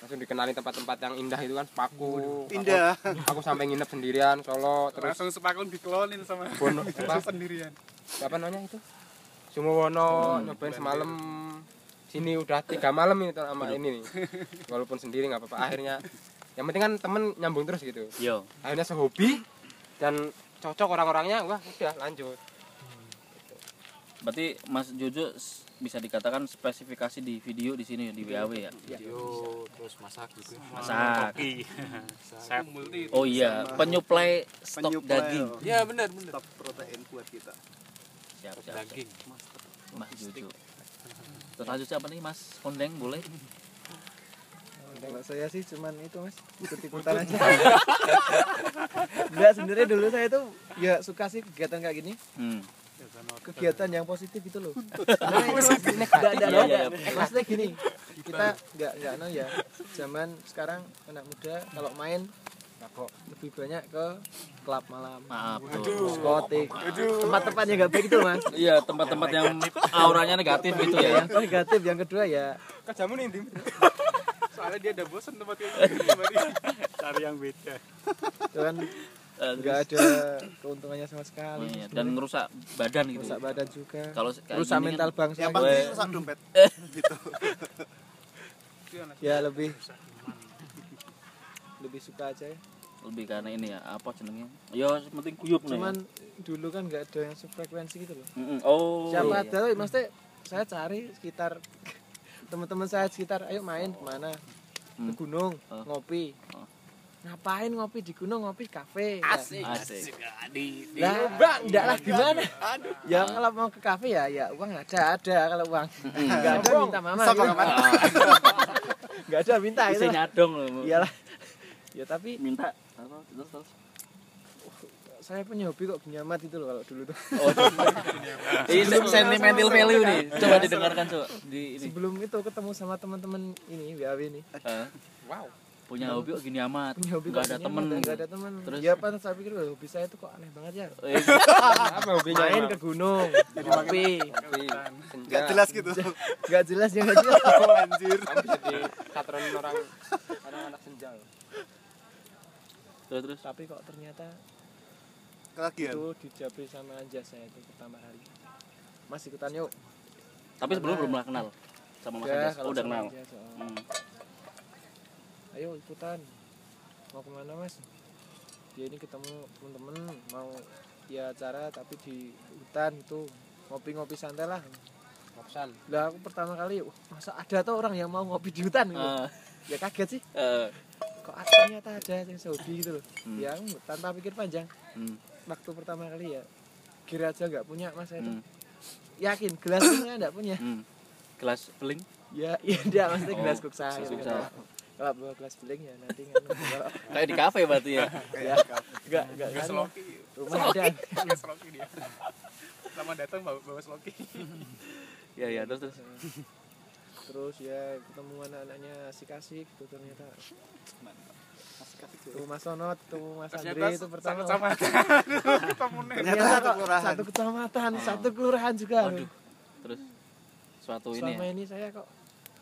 langsung dikenalin tempat-tempat yang indah itu kan sepaku. Indah. aku, aku sampai nginep sendirian Solo terus langsung sepakun diklonin sama Bono apa, sendirian. Apa namanya itu? Sumowono nyobain semalam. Sini udah tiga malam ini sama ini nih. Walaupun sendiri nggak apa-apa. Akhirnya yang penting kan temen nyambung terus gitu. Yo akhirnya sehobi dan cocok orang-orangnya wah udah lanjut berarti Mas Jojo bisa dikatakan spesifikasi di video di sini di WAW ya Video terus masak gitu. masak saya multi oh iya penyuplai stok Penyuplai, daging oh. Ya benar benar. Stok protein buat kita. siap siap, siap. Daging. Mas Jojo terus lanjut siapa nih Mas Kondeng boleh Kalau saya sih cuman itu mas ikut ikutan aja. Enggak sebenarnya dulu saya tuh ya suka sih kegiatan kayak gini. Hmm. Kegiatan yang positif itu loh. Sebenarnya itu, Mas. Nggak ada Iya, nggak iya, ada. Maksudnya gini, kita nggak nggak no ya. Zaman sekarang anak muda kalau main lebih banyak ke klub malam, Maaf. diskotik, tempat-tempat yang nggak baik itu mas. Iya, tempat-tempat yang auranya negatif gitu ya. Yang negatif, yang kedua ya Kajamu nih Dim. Soalnya dia udah bosan tempat kayak gini berarti cari yang beda itu kan Eh, nggak ada keuntungannya sama Oh, sekali. iya. Dan ngerusak badan gitu. rusak badan juga. Kalau rusak gini mental kan, bangsa. Yang juga. pasti rusak dompet. gitu. ya lebih lebih suka aja ya. lebih karena ini ya apa jenengnya? Ya penting kuyup nih. Cuman dulu kan nggak ada yang sefrekuensi gitu loh. Mm-mm. Oh. Siapa iya. ada, maksudnya saya cari sekitar teman-teman saya sekitar, ayo main ke mana? Ke Hmm. gunung, Oh. ngopi. Oh. Ngapain ngopi di gunung, ngopi kafe. Ya. Asik. Lah, Mbak, enggak lah gimana? Ya kalau mau ke kafe ya, ya uang ada, ada kalau uang. Enggak ada minta mama. Gitu. Enggak ada minta itu. Bisa nyadong loh. Iyalah. Ya tapi Minta apa? Terus terus. Saya punya hobi kok penyamat itu loh kalau dulu tuh. Ini sentimental value nih. Coba didengarkan coba di ini. Sebelum itu ketemu sama teman-teman ini WAW ini. Wow. punya hobi kok gini amat. Punya hobi Enggak kok ada temen. Enggak ada teman. Terus? Ya pas saya pikir "Wah, hobi saya itu kok aneh banget ya. Eh, Apa hobinya? Main ke gunung, ngopi. Gak jelas gitu. Enggak jelas ya enggak jelas. Oh, anjir. Kamu jadi katron orang anak-anak senja. Terus terus. Tapi kok ternyata Kelagian. itu dijabri sama Anjas saya itu pertama kali. Mas ikutan yuk. Tapi sebelum belum pernah kenal sama Mas Ya, Anjas. kalau Oh, udah kenal. Anjas, oh. Hmm. Ayo ikutan. Mau ke mana mas? Ya ini ketemu temen-temen mau ya acara tapi di hutan itu ngopi-ngopi santai lah. Ngopsan. Lah aku pertama kali, wah, masa ada tuh orang yang mau ngopi di hutan gitu. Eh, Ya kaget sih, eh, kok ternyata ada yang sehobi gitu loh. Hmm. Ya tanpa pikir panjang. hmm, Waktu pertama kali ya kira aja nggak punya mas saya tuh. hmm, Yakin gelasnya nggak punya. hmm. Gelas beling. Ya iya dia maksudnya gelas Oh, kuksa. gelas gitu. kuksa. Kalau bawa gelas beling ya nanti kan. Kayak di kafe berarti ya. ya nggak nggak bawa kan. sloki Rumah ada. bawa sloki dia selamat datang bawa, bawa sloki Iya, iya, terus terus. terus ya ketemu anak-anaknya asik-asik gitu ternyata tuh Mas Sonot tuh Mas Andre itu pertama sama ketemu nih Ternyata satu kelurahan. satu kecamatan satu kelurahan juga. Waduh. Terus suatu ini selama ya. ini saya kok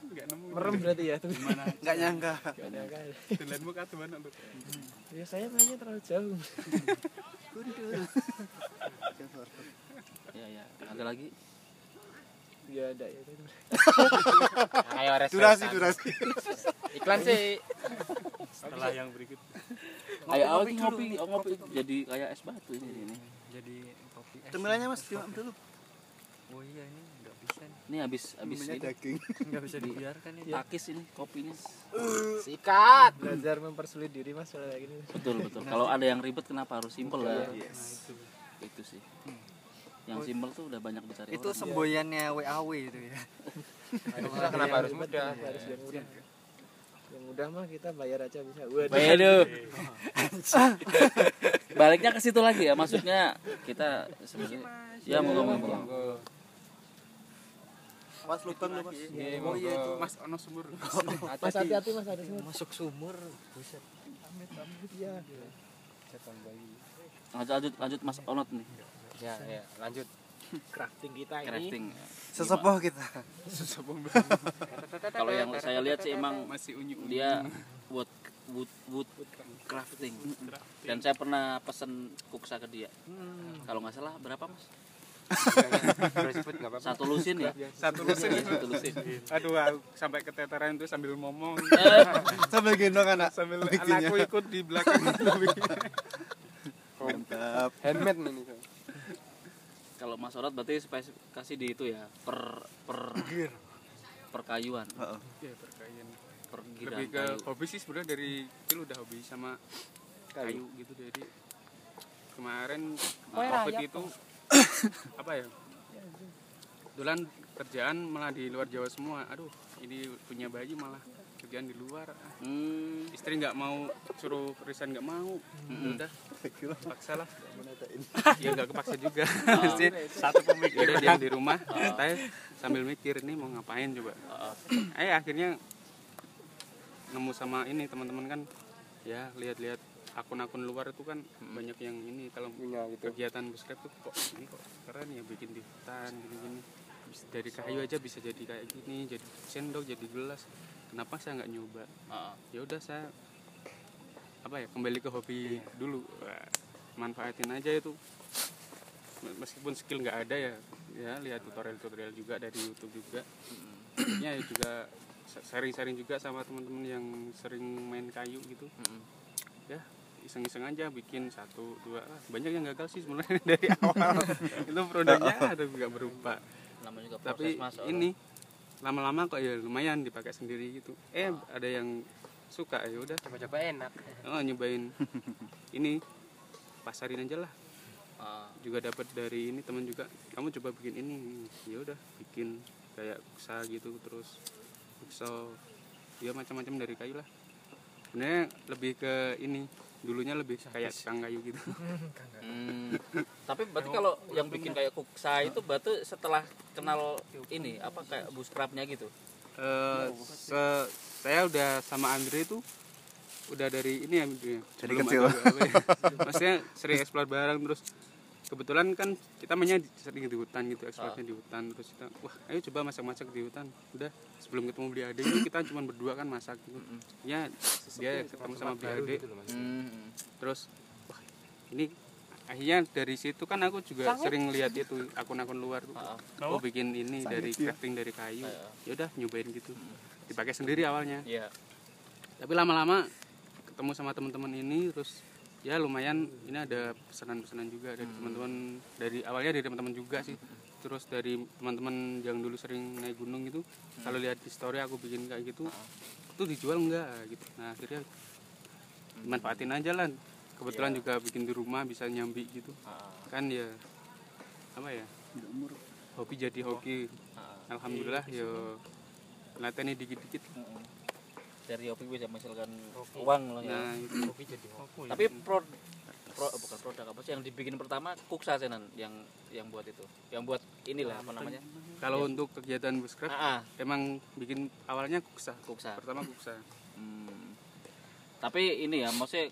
nggak nemu merem berarti ya gimana Gak nyangka. Gak nyangka ya. mana tuh ya saya mainnya terlalu jauh Iya, iya. Ada lagi? ya ada ya. Ayo. Durasi, durasi. Iklan sih. setelah yang berikut Ayo awal ngopi, oh, ngopi jadi kayak es batu ini ini. jadi kopi es Cemilannya mas, dimakan dulu. oh iya ini nggak bisa nih. Ini habis habis ini daging. nggak bisa dibiarkan ini takis ini kopinya. Sikat. belajar mempersulit diri mas kalau kayak gini Betul betul. Kalau ada yang ribet kenapa harus simpel lah? Yes. Itu sih. Yang simpel tuh udah banyak dicari itu orang. semboyannya WAW itu ya Harusnya kenapa harus muda? harus mudah mudah mah kita bayar aja bisa. Waduh. Waduh. Baliknya ke situ lagi ya, maksudnya kita sebenarnya ya mau ngomong ngomong. Mas lubang tuh mas. oh iya itu mas ono sumur. Mas hati-hati mas ada semua masuk sumur. Buset. Ya Lanjut lanjut lanjut Mas Onot nih, Ya, ya, lanjut. Crafting kita ini crafting. Sesepuh kita. Kalau yang saya lihat sih emang masih unyu unyu dia wood wood wood crafting. Dan saya pernah pesen kuksa ke dia. Kalau nggak salah berapa mas? Satu lusin ya? satu lusin Iya, satu lusin. aduh aku sampai keteteran tuh sambil ngomong Sambil gendong anak. sambil bikinnya. anakku ikut di belakang Mantap. Handmade ini. Kalau Mas Onot berarti spesifikasi di itu ya per per perkayuan, Heeh. ya perkayaan pergiraan lebih ke kayu. hobi sih sebenarnya dari kecil udah hobi sama kayu. gitu. Jadi kemarin covid itu apa ya? Dulan kerjaan malah di luar Jawa semua. Aduh ini punya bayi malah kerjaan di luar. Hmm. istri nggak mau suruh resign nggak mau. Mm-mm. udah. Paksa lah. Ya nggak kepaksa juga. Ah. Maksudnya satu pemikiran. Dia di rumah saya sambil mikir nih mau ngapain coba. Ah. eh akhirnya nemu sama ini teman-teman kan. Ya lihat-lihat akun-akun luar itu kan banyak yang ini kalau punya gitu. kegiatan buskep tuh kok ini kok keren ya bikin di hutan gini-gini. Dari kayu aja bisa jadi kayak gini jadi sendok jadi gelas kenapa saya nggak nyoba? Ah. ya udah saya apa ya kembali ke hobi dulu. Wah, manfaatin aja itu. Meskipun skill nggak ada ya ya lihat tutorial-tutorial juga dari YouTube juga. Ya juga sharing-sharing juga sama teman-teman yang sering main kayu gitu. Mm-mm. ya iseng-iseng aja bikin satu dua banyak yang gagal sih sebenarnya dari awal. Itu produknya ada juga berupa. Namanya juga proses tapi mas ini lama-lama kok ya lumayan dipakai sendiri gitu. Eh ada yang suka ya udah. Coba-coba enak. Oh, nyobain. Ini pasarin aja lah. Ah. juga dapat dari ini teman juga. Kamu coba bikin ini. Ya udah bikin kayak uksa gitu terus uksa ya macam-macam dari kayu lah. Sebenarnya lebih ke ini dulunya lebih kayak tukang kayu gitu Hmm. Tapi berarti kalau yang bikin kayak kuksa itu berarti setelah kenal ini apa kayak buskrapnya gitu. Eh, se- saya udah sama Andre itu udah dari ini ya Dari belum kecil. ada ya. maksudnya sering explore bareng terus kebetulan kan kita mainnya di- sering di hutan gitu explore di hutan. Terus kita wah ayo coba masak-masak di hutan. Udah sebelum ketemu beli ade itu kita cuma berdua kan masak gitu. Ya dia ketemu sama beli ade. Hmm. terus wah ini akhirnya dari situ kan aku juga sering lihat itu akun-akun luar tuh Ah. oh bikin ini dari crafting dari kayu. Ya udah nyobain gitu. Dipakai sendiri awalnya. Iya. tapi lama-lama ketemu sama teman-teman ini terus ya lumayan. Ini ada pesanan-pesanan juga dari teman-teman dari awalnya dari teman-teman juga sih. Terus dari teman-teman yang dulu sering naik gunung gitu kalau lihat di story aku bikin kayak gitu itu dijual enggak? Gitu. Nah akhirnya manfaatin aja lah. Kebetulan juga bikin di rumah bisa nyambi gitu. Ah. kan ya apa ya? Hobi jadi hoki. Alhamdulillah ya latihannya dikit-dikit. Mm-mm. Dari hobi bisa menghasilkan uang loh ya. nah itu Tapi pro, pro bukan produk apa sih yang dibikin pertama kuksa senan yang yang buat itu. Yang buat inilah apa namanya? kalau untuk kegiatan buscraft Ah, ah, emang bikin awalnya kuksa kuksa. pertama kuksa Hmm. Tapi ini ya maksudnya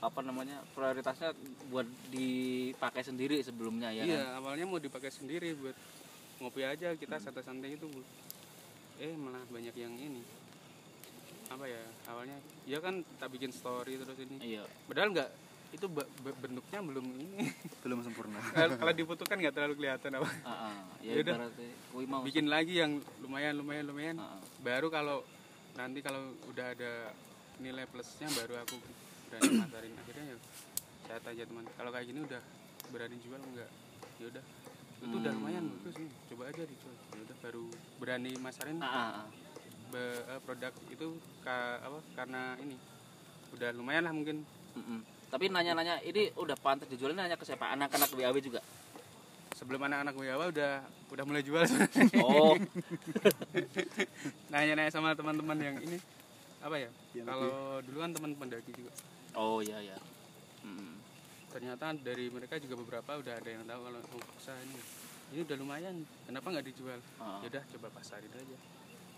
apa namanya prioritasnya buat dipakai sendiri sebelumnya ya iya kan? awalnya mau dipakai sendiri buat ngopi aja kita santai-santai itu Bu. eh malah banyak yang ini apa ya awalnya ya kan tak bikin story terus ini. Iya. padahal nggak itu bentuknya belum ini. Belum sempurna. kalau kalau dibutuhkan nggak terlalu kelihatan apa. Ah. ya mau. Bikin lagi yang lumayan lumayan lumayan. Ah, ah. baru kalau nanti kalau udah ada nilai plusnya baru aku berani masarin akhirnya ya saya tanya teman kalau kayak gini udah berani jual enggak ya udah. Itu udah lumayan bagus nih. Coba aja dijual. Ya udah baru berani masarin. Be- eh, produk itu ka, apa karena ini udah lumayan lah mungkin Mm-mm. Tapi nanya-nanya ini udah pantas dijual ini nanya ke siapa? Anak-anak WAW juga. sebelum anak-anak WAW udah udah mulai jual Oh, nanya-nanya sama teman-teman yang ini apa ya kalau dulu kan teman pendaki juga oh iya ya. Mm. ternyata dari mereka juga beberapa udah ada yang tahu kalau oh, usaha ini ini udah lumayan kenapa nggak dijual Ah. ya udah coba pasarin aja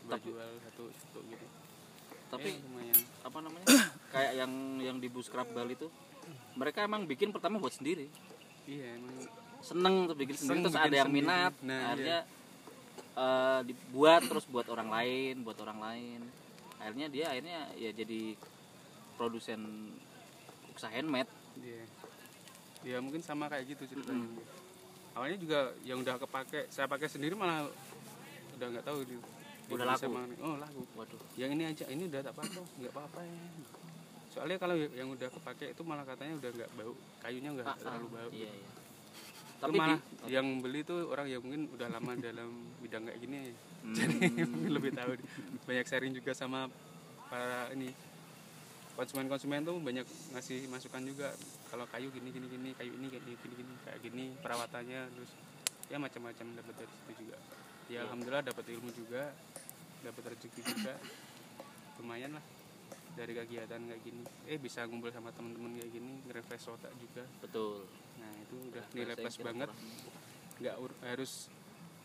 Tapi- jual satu satu gitu Tapi Eh, lumayan apa namanya? kayak yang yang di Buskrap Bali itu mereka emang bikin pertama buat sendiri. iya emang Seneng tuh bikin sendiri terus bikin ada yang sendiri. minat. Nah, akhirnya eh, dibuat terus buat orang lain, buat orang lain. Akhirnya dia akhirnya ya jadi produsen uksa handmade. iya ya mungkin sama kayak gitu ceritanya awalnya juga yang udah kepake saya pakai sendiri malah udah nggak tahu di Udah laku? oh laku Waduh. yang ini aja ini udah tak pakai nggak apa-apa ya soalnya kalau yang udah kepake itu malah katanya udah nggak bau kayunya nggak Ah, ah. terlalu bau Iya, iya. Itu Tapi malah di- yang beli tuh orang yang mungkin udah lama dalam bidang kayak gini Hmm. jadi mungkin lebih tahu banyak sharing juga sama para ini konsumen-konsumen tuh banyak ngasih masukan juga kalau kayu gini gini gini kayu ini kayak gini gini, gini kayak gini perawatannya terus ya macam-macam dapat dari situ juga ya alhamdulillah dapat ilmu juga dapat rezeki juga. Lumayan lah dari kegiatan kayak gini. Eh bisa ngumpul sama teman-teman kayak gini ngerefresh otak juga. Betul. Nah itu udah nilai plus banget. nggak ur- harus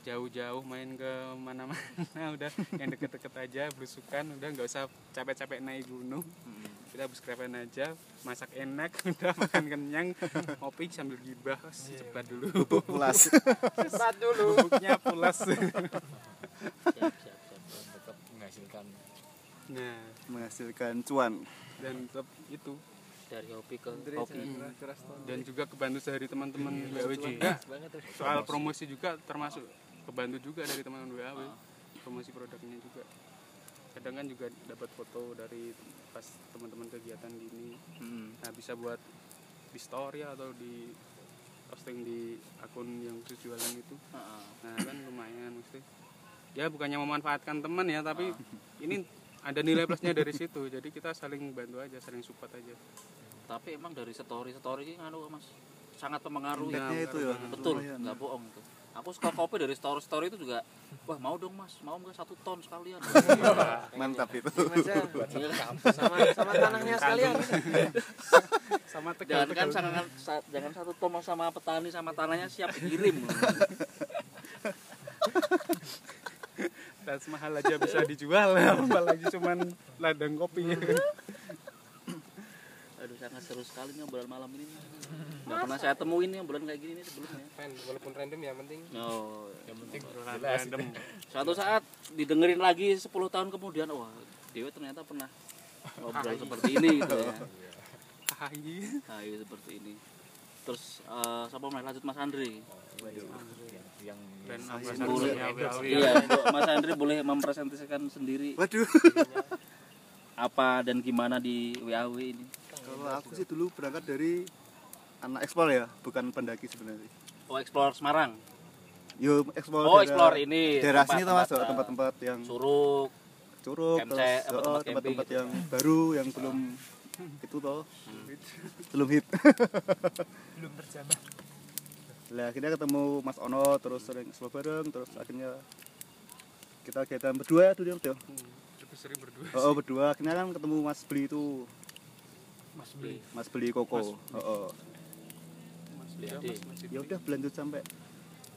jauh-jauh main ke mana-mana udah. Yang deket-deket aja belusukan udah. Nggak usah capek-capek naik gunung. Mm. kita buskrapan aja masak enak udah. Makan kenyang ngopi sambil gibah. Cepat dulu. Pulas. Cepat dulu. bubuknya pulas. Siap siap menghasilkan nah. Menghasilkan cuan. dan tetap itu. dari hobi ke hobi. Dan juga kebantu dari teman-teman banget tuh. soal promosi. juga termasuk kebantu juga dari teman-teman WAW promosi produknya juga. Kadang kan juga dapat foto dari pas teman-teman kegiatan gini. Mm. nah bisa buat di story atau di posting di akun yang khusus jualan itu. Heeh. nah kan lumayan mesti ya bukannya memanfaatkan teman ya tapi ini ada nilai plusnya dari situ. Jadi kita saling bantu aja saling support aja. Tapi emang dari story story ini anu mas sangat mempengaruhi. Itu ya. betul nggak bohong tuh aku suka kopi dari story story itu juga wah mau dong mas mau nggak satu ton sekalian? Mantap itu. Mas ya, sama sama tanahnya sekalian. sama jangan tegal kan jangan sa- jangan satu ton sama petani sama tanahnya siap dikirim tas mahal aja bisa dijual apalagi cuman ladang kopi. Aduh sangat seru sekali nih obrolan malam ini. Nggak pernah saya temuin nih obrolan kayak gini nih sebelumnya. Pen, walaupun random yang penting. Oh yang penting random. Suatu saat didengerin lagi 10 tahun kemudian wah Dewa ternyata pernah ngobrol seperti ini gitu ya. Hai. iya seperti ini terus eh, siapa mau lanjut Mas Andri. Yang dan iya Mas Andri boleh mempresentasikan sendiri. Waduh. apa dan gimana di WAW ini? Kalau aku sih dulu berangkat dari anak ekspor ya, bukan pendaki sebenarnya. oh explore Semarang? Yo ekspor. oh daerah- explore ini Daerah sini tuh mas, tempat-tempat, eh, tempat-tempat yang Suruk curug, terus oh, tempat-tempat camping yang baru yang belum itu toh, belum hit. Belum terjamah. Lah akhirnya ketemu Mas Ono, terus sering explore bareng, terus akhirnya kita kegiatan berdua ya dulu ya. Hmm, lebih sering berdua Oh, oh, berdua. Akhirnya kan ketemu Mas Beli itu, mas beli Mas Beli Koko. Oh, oh. mas Beli mas Ya udah berlanjut sampai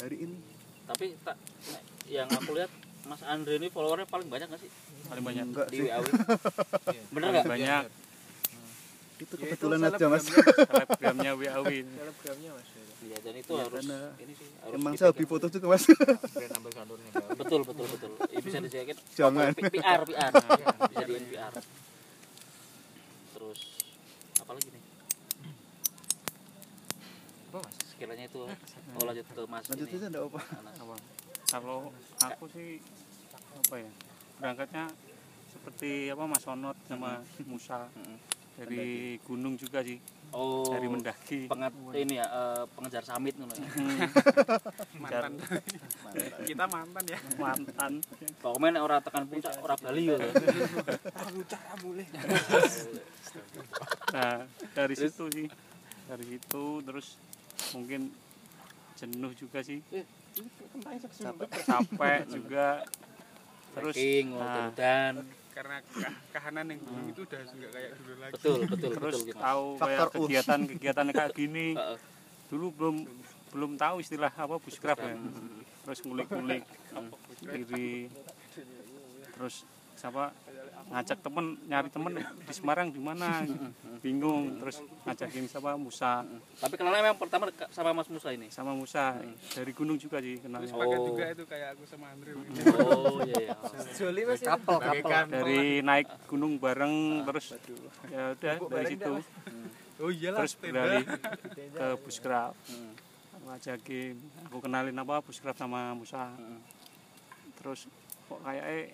hari ini. tapi tak yang aku lihat Mas Andre ini followernya paling banyak nggak sih? Paling banyak. Enggak di sih, WAW bener nggak? Banyak itu Ya, itu kebetulan aja Mas. selebgramnya WAW Selebgramnya Mas. iya dan itu Ya, harus ini sih harus Emang saya hobi foto juga Mas. betul betul betul. Ya, bisa dijaket? Jangan. PR PR bisa di PR terus apa lagi nih? Apa mas? Sekiranya itu oh lanjut ke Mas Lanjut ini. aja enggak apa. Apa kalau aku sih apa ya berangkatnya seperti apa Mas Onot sama Musa Dari gunung juga sih. Oh dari mendaki. pengat ini ya eh, pengejar samit ngono ya. mantan. Kita mantan ya. Mantan. Pokoknya nek ora tekan puncak ora bali Aku cara mulai. nah dari situ sih. Dari situ terus mungkin jenuh juga sih. Capek juga. Terus trekking nah, dan karena kahanan yang gunung itu udah nggak kayak dulu lagi. Betul betul terus betul gitu. tahu kayak kegiatan kegiatan kayak gini Heeh. dulu belum belum tahu istilah apa bushcraft ya. Terus ngulik-ngulik diri terus siapa ngajak temen nyari temen di Semarang di mana bingung terus ngajakin siapa? Musa. Tapi kenalnya memang pertama sama Mas Musa ini? Sama Musa dari gunung juga sih kenalnya. Pakai Oh. juga itu kayak aku sama Andre oh iya iya. Joli Mas. ya. Kapal, kapal. dari naik gunung bareng terus ya udah dari situ. oh iyalah terus beralih ke bushcraft aku ngajakin aku kenalin apa bushcraft sama Musa. Terus kok kayak eh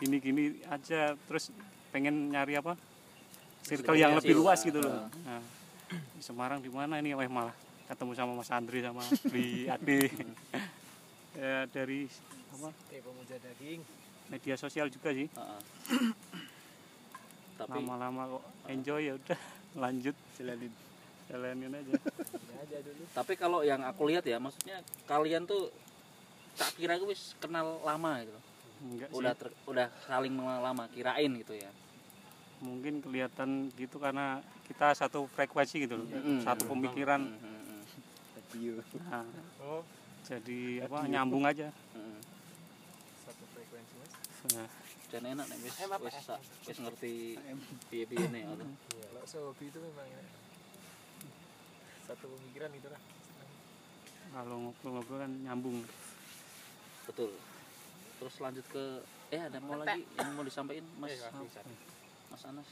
gini-gini aja terus pengen nyari apa? Circle yang lebih luas gitu loh. Nah, di Semarang di mana ini? Wah malah ketemu sama Mas Andri sama Bli Ade. Ya dari apa? Pemuja daging. media sosial juga sih. Heeh. tapi lama-lama kok enjoy ya udah lanjut. Jalanin jalanin aja. Ya aja dulu. tapi kalau yang aku lihat ya maksudnya kalian tuh tak kira aku wis kenal lama gitu. Enggak sih. udah ter- udah saling lama kirain gitu ya. Mungkin kelihatan gitu karena kita satu frekuensi gitu loh Mm-mm. satu pemikiran. Mm-mm. nah, oh. jadi apa nyambung aja. Mm-mm. satu frekuensi mas. Nah, dan enak nih wis wis wis ngerti piye piye nih atau Iya, kalau sehobi itu memang ya. satu pemikiran itu lah. kalau ngobrol-ngobrol kan nyambung. Betul terus lanjut ke eh ada mau lagi yang mau disampaikan mas? Mas Anas.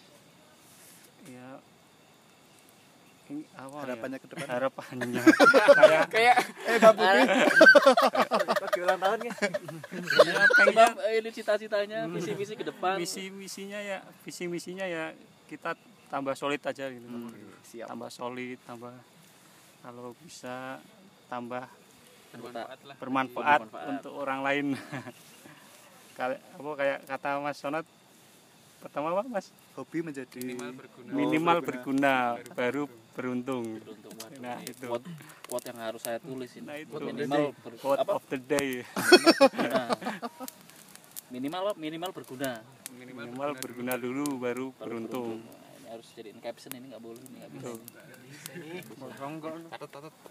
Ya ini apa harapannya ke depan? Ya? harapannya. Kayak Kayak eh babu Lagi ulang tahun ya. ya pengen eh, ini cita-citanya visi visi ke depan. Visi misinya ya visi misinya ya kita tambah solid aja gitu. Siap. Tambah solid tambah kalau bisa tambah Anggota. bermanfaat, Bermanfaat. untuk orang lain kayak apa kayak kata Mas Sonat pertama apa Mas? Hobi menjadi minimal berguna. Baru beruntung. Beruntung waduh Nah, itu. quote, quote yang harus saya tulis ini. Nah, itu. minimal ber, quote apa? of the day. Berguna. Minimal minimal berguna. Minimal berguna dulu baru Baru beruntung. ini harus jadiin caption ini nggak boleh ini nggak bisa.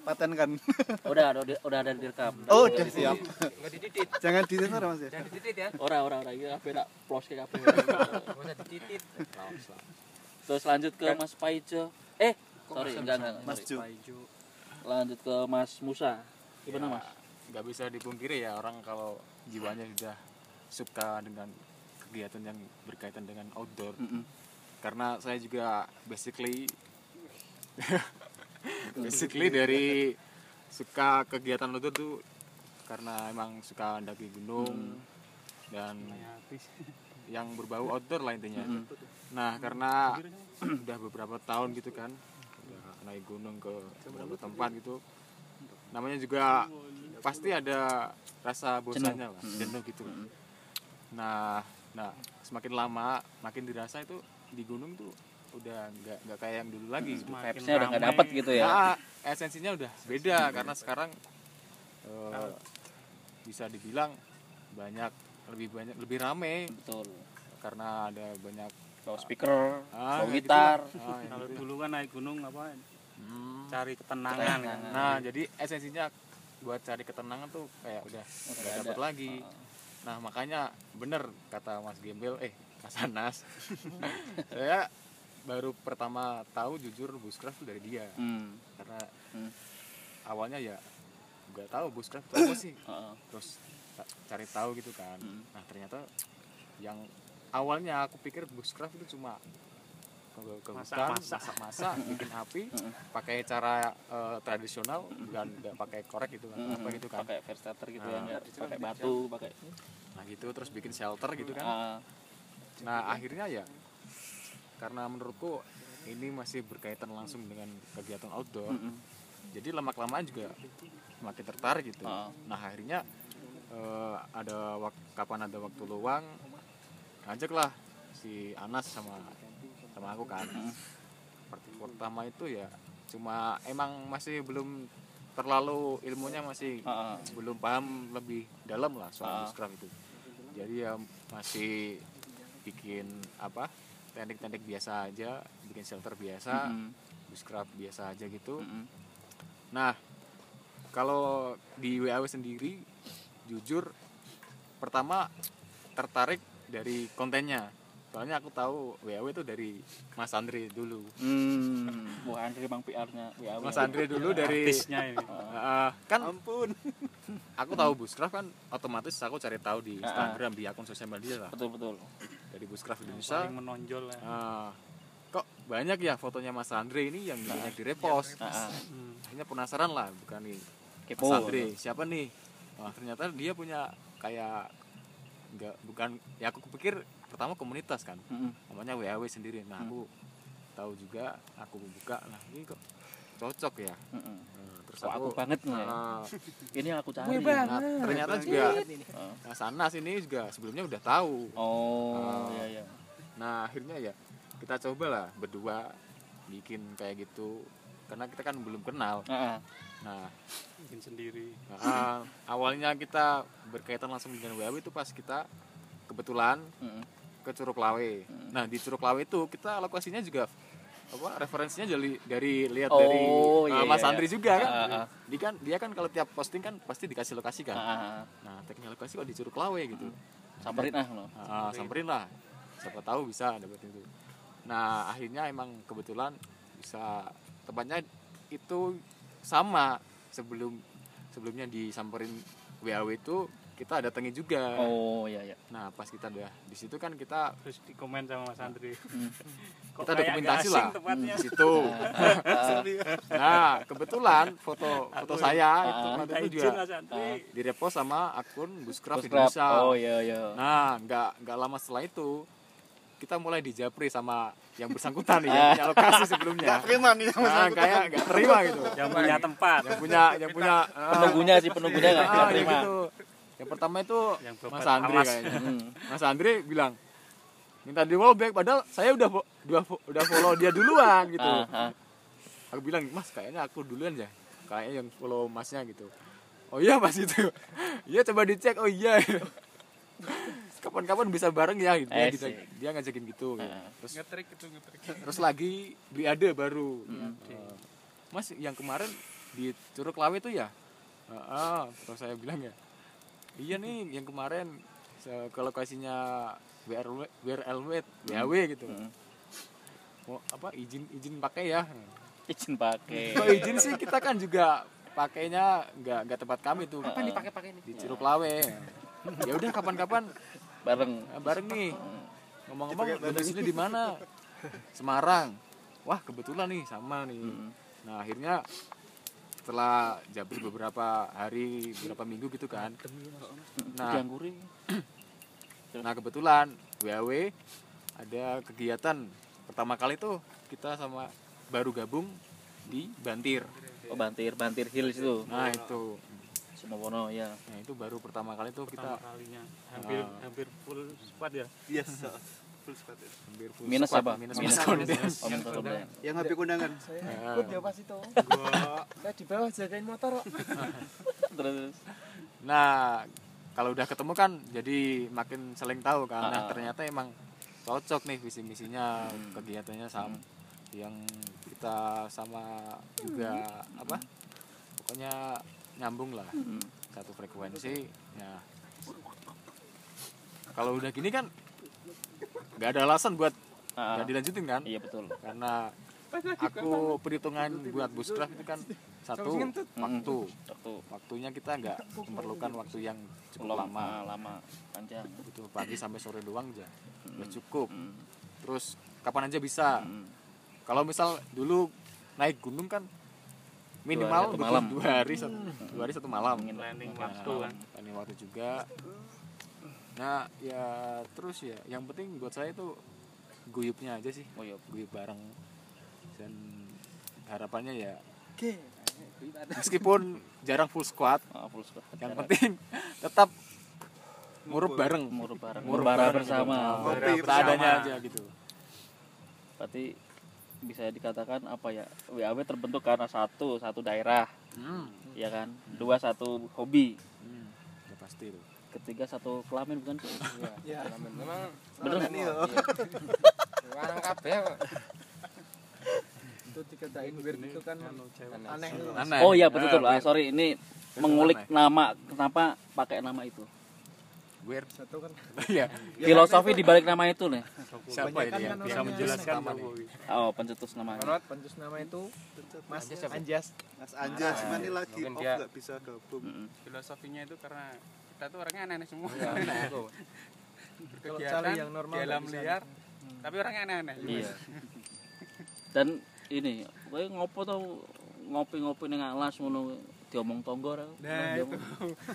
Paten kan? Udah udah udah ada direkam oh udah siap. nggak dititit, jangan disensor mas ya? Jangan dititit ya. ora ora ora. Iya apa nak plus kayak apa Nggak usah dititit. terus lanjut ke Mas Paijo. Eh sorry enggak enggak Mas. Ju lanjut ke Mas Musa. Gimana Ya, Mas? nggak bisa dipungkiri ya orang kalau jiwanya sudah suka dengan kegiatan yang berkaitan dengan outdoor. Karena saya juga basically basically dari suka kegiatan outdoor tuh karena emang suka mendaki gunung dan yang berbau outdoor lah intinya. Mm-mm. nah karena udah beberapa tahun gitu kan udah naik gunung ke beberapa tempat gitu. Namanya juga pasti ada rasa bosannya lah jenuh gitu. Nah nah semakin lama makin dirasa itu di gunung tuh udah nggak nggak kayak yang dulu lagi gitu. Vibes-nya udah nggak dapet gitu ya Nah, esensinya udah beda karena sekarang eh, bisa dibilang banyak lebih banyak lebih rame betul karena ada banyak bawa speaker ah, bawa gitar gitu lah. Ah, kalau gitu. dulu kan naik gunung apa Hmm. cari ketenangan kan. Nah, jadi esensinya buat cari ketenangan tuh kayak udah nggak ada. dapet lagi. Nah, makanya bener kata Mas Gembel, eh Mas Anas, saya baru pertama tahu jujur bushcraft itu dari dia hmm. karena Hmm. awalnya ya nggak tahu bushcraft itu apa sih Heeh. terus cari tahu gitu kan Hmm. nah ternyata yang awalnya aku pikir bushcraft itu cuma ke, ke hutan Masak-masak. bikin api Hmm. pakai cara eh, tradisional bukan nggak pakai korek gitu kan apa gitu kan pakai first starter gitu Nah. ya nggak pakai batu pakai nah gitu terus bikin shelter gitu kan Ah, nah akhirnya ya karena menurutku ini masih berkaitan langsung dengan kegiatan outdoor mm-mm. jadi lama kelamaan juga makin tertarik gitu Ah. nah akhirnya eh, ada wak- kapan ada waktu luang ajaklah si Anas sama sama aku kan Part- pertama itu ya cuma emang masih belum terlalu ilmunya masih Ah, ah. belum paham lebih dalam lah soal bushcraft itu jadi ya masih bikin apa teknik-teknik biasa aja bikin shelter biasa Mm-mm. bushcraft biasa aja gitu. Mm-mm. nah kalau di WAW sendiri jujur pertama tertarik dari kontennya. Soalnya aku tahu WAW itu dari Mas Andre dulu. Hmm, wah Andre bang PR-nya. Mas Andre dulu dari artisnya ini Uh, kan ampun aku tahu bushcraft kan otomatis aku cari tahu di Ah, ah. Instagram di akun sosial media lah Betul betul. dari bushcraft Indonesia paling menonjol ya Ah, kok banyak ya fotonya Mas Andre ini yang banyak di repost Ah, ah. Hmm. akhirnya penasaran lah bukan nih Kepo. Mas Andre siapa nih Wah, ternyata dia punya kayak nggak bukan ya aku pikir pertama komunitas kan Mm-mm. namanya WAW sendiri nah aku tahu juga aku buka nah ini kok cocok ya Mm-mm. Terus aku banget nih. Ah, Ini yang aku cari. Nah, ternyata juga Ah. nah, Sanas ini juga sebelumnya udah tahu. Oh, Ah. iya iya. Nah, akhirnya ya kita cobalah berdua bikin kayak gitu karena kita kan belum kenal. Ah, ah. Nah, bikin sendiri ah, awalnya kita berkaitan langsung dengan WAW itu pas kita kebetulan Mm-mm. ke Curug Lawe. Nah di Curug Lawe itu kita lokasinya juga apa referensinya dari dari lihat Oh, dari iya, uh, Mas iya, Andri iya. juga kan. Ah, ah. Dia kan dia kan kalau tiap posting kan pasti dikasih lokasi kan. Ah, ah. Nah teknik lokasi kok di Curug Lawe gitu. samperin ah lo Ah, samperin lah siapa tahu bisa dapat itu nah akhirnya emang kebetulan bisa tempatnya itu sama sebelum sebelumnya disamperin WAW itu kita datangi juga oh iya iya nah pas kita udah di situ kan kita terus dikomen sama Mas Andri Hmm. Kita dokumentasi lah di situ nah kebetulan foto foto saya itu Ah. waktu Minta itu juga Andri direpost sama akun Buscraft. Indonesia oh iya iya Nah, nggak nggak lama setelah itu kita mulai dijapri sama yang bersangkutan nih, Ah. yang punya lokasi sebelumnya. terima nih yang Nah, kayak nggak terima gitu. yang punya tempat Yang punya yang punya ah, penunggunya sih penunggunya ah, ya terima gitu. Yang pertama itu Yang Mas Andri kayaknya. Hmm. Mas Andri bilang minta di wallback padahal saya udah fo- udah fo- udah follow dia duluan gitu. Ah, ah. Aku bilang, "Mas, kayaknya aku duluan ya." Kayaknya yang follow Masnya gitu. Oh iya Mas itu. Iya coba dicek. Oh iya. Kapan-kapan bisa bareng ya gitu. Dia, Asik. dia, dia ngajakin gitu. Ah. Terus ngetrik itu ngetrik terus lagi beli ada baru Eh, mas yang kemarin di Curug Lawe itu ya "Ah, ah." terus saya bilang ya iya nih yang kemarin se- ke lokasinya WRW WRLW WHW gitu. Hmm. mau apa izin izin pakai ya. Izin pakai. Kalau izin sih? Kita kan juga pakainya nggak nggak tempat kami tuh. Apa nih? Pakai-pakai di Curug Lawe. Ya udah kapan-kapan bareng. Nah, bareng nih. Ngomong-ngomong domisili di mana? Semarang. Wah kebetulan nih sama nih. Hmm. nah akhirnya setelah jabri beberapa hari beberapa minggu gitu kan. Nah nah kebetulan WAW ada kegiatan pertama kali tuh kita sama baru gabung di Bantir. Oh bantir bantir hills itu? Nah itu. Sumowono ya nah itu baru pertama kali tuh kita pertama kalinya. Hampir Ah. hampir full squad ya? Yes full squad ya. hampir full minus squad, apa? minus minus minus oh minus yang habis kondangan saya Ah. ikut ya pas itu. Saya di bawah jagain motor kok terus. Nah, kalau udah ketemu kan jadi makin saling tahu kan. Nah, Ah. ternyata emang cocok nih visi misinya, Hmm. kegiatannya sama yang kita sama juga apa? Pokoknya nyambung lah, Hmm. satu frekuensi. Ya. Kalau udah gini kan nggak ada alasan buat Ah, nggak dilanjutin kan? iya betul Karena aku perhitungan buat buscraft itu kan satu waktu. Waktu waktunya kita nggak memerlukan waktu yang cukup lama lama. lama panjang. Itu pagi sampai sore doang aja. Udah cukup. Hmm. terus kapan aja bisa. Hmm. kalau misal dulu naik gunung kan minimal hari, satu butuh malam. dua hari satu, dua hari satu malam. Planning Nah, waktu kan? planning waktu juga. Nah ya terus ya. Yang penting buat saya itu guyupnya aja sih. Oh iya guyup bareng dan harapannya ya meskipun jarang full squad ah, full squad. yang penting tetap ngurup bareng. Ngurup bareng. Ngurup ngurup bareng bersama. gitu. Ngopi Nah, seadanya aja gitu. Berarti bisa dikatakan apa ya WAW terbentuk karena satu satu daerah. Hmm. ya kan? Dua satu hobi. Hmm. ya pasti tuh. Ketiga satu kelamin bukan sih? Ya memang bener iya. Warang kabeh kok. Itu dikatain weird itu kan. aneh itu aneh. Oh iya betul betul. Nah, ah, sorry ini Betul, mengulik aneh. nama kenapa pakai nama itu? Weird. Satu kan. Iya. Filosofi di balik nama itu nih siapa ini ya kan bisa menjelaskan nih. Jokowi oh pencetus namanya Menurut pencetus nama itu Mas Anjas. Mas Anjas. Ah, cuma ini lagi mungkin off dia- nggak bisa gabung. Filosofinya itu karena kita tuh orangnya aneh-aneh semua. Iya, kalau kegiatan cari yang normal di alam nggak bisa. liar tapi orangnya aneh-aneh. Iya. Dan ini kowe ngopo tau ngopi-ngopi ning alas ngono diomong tonggo ra? Nah, Diomong.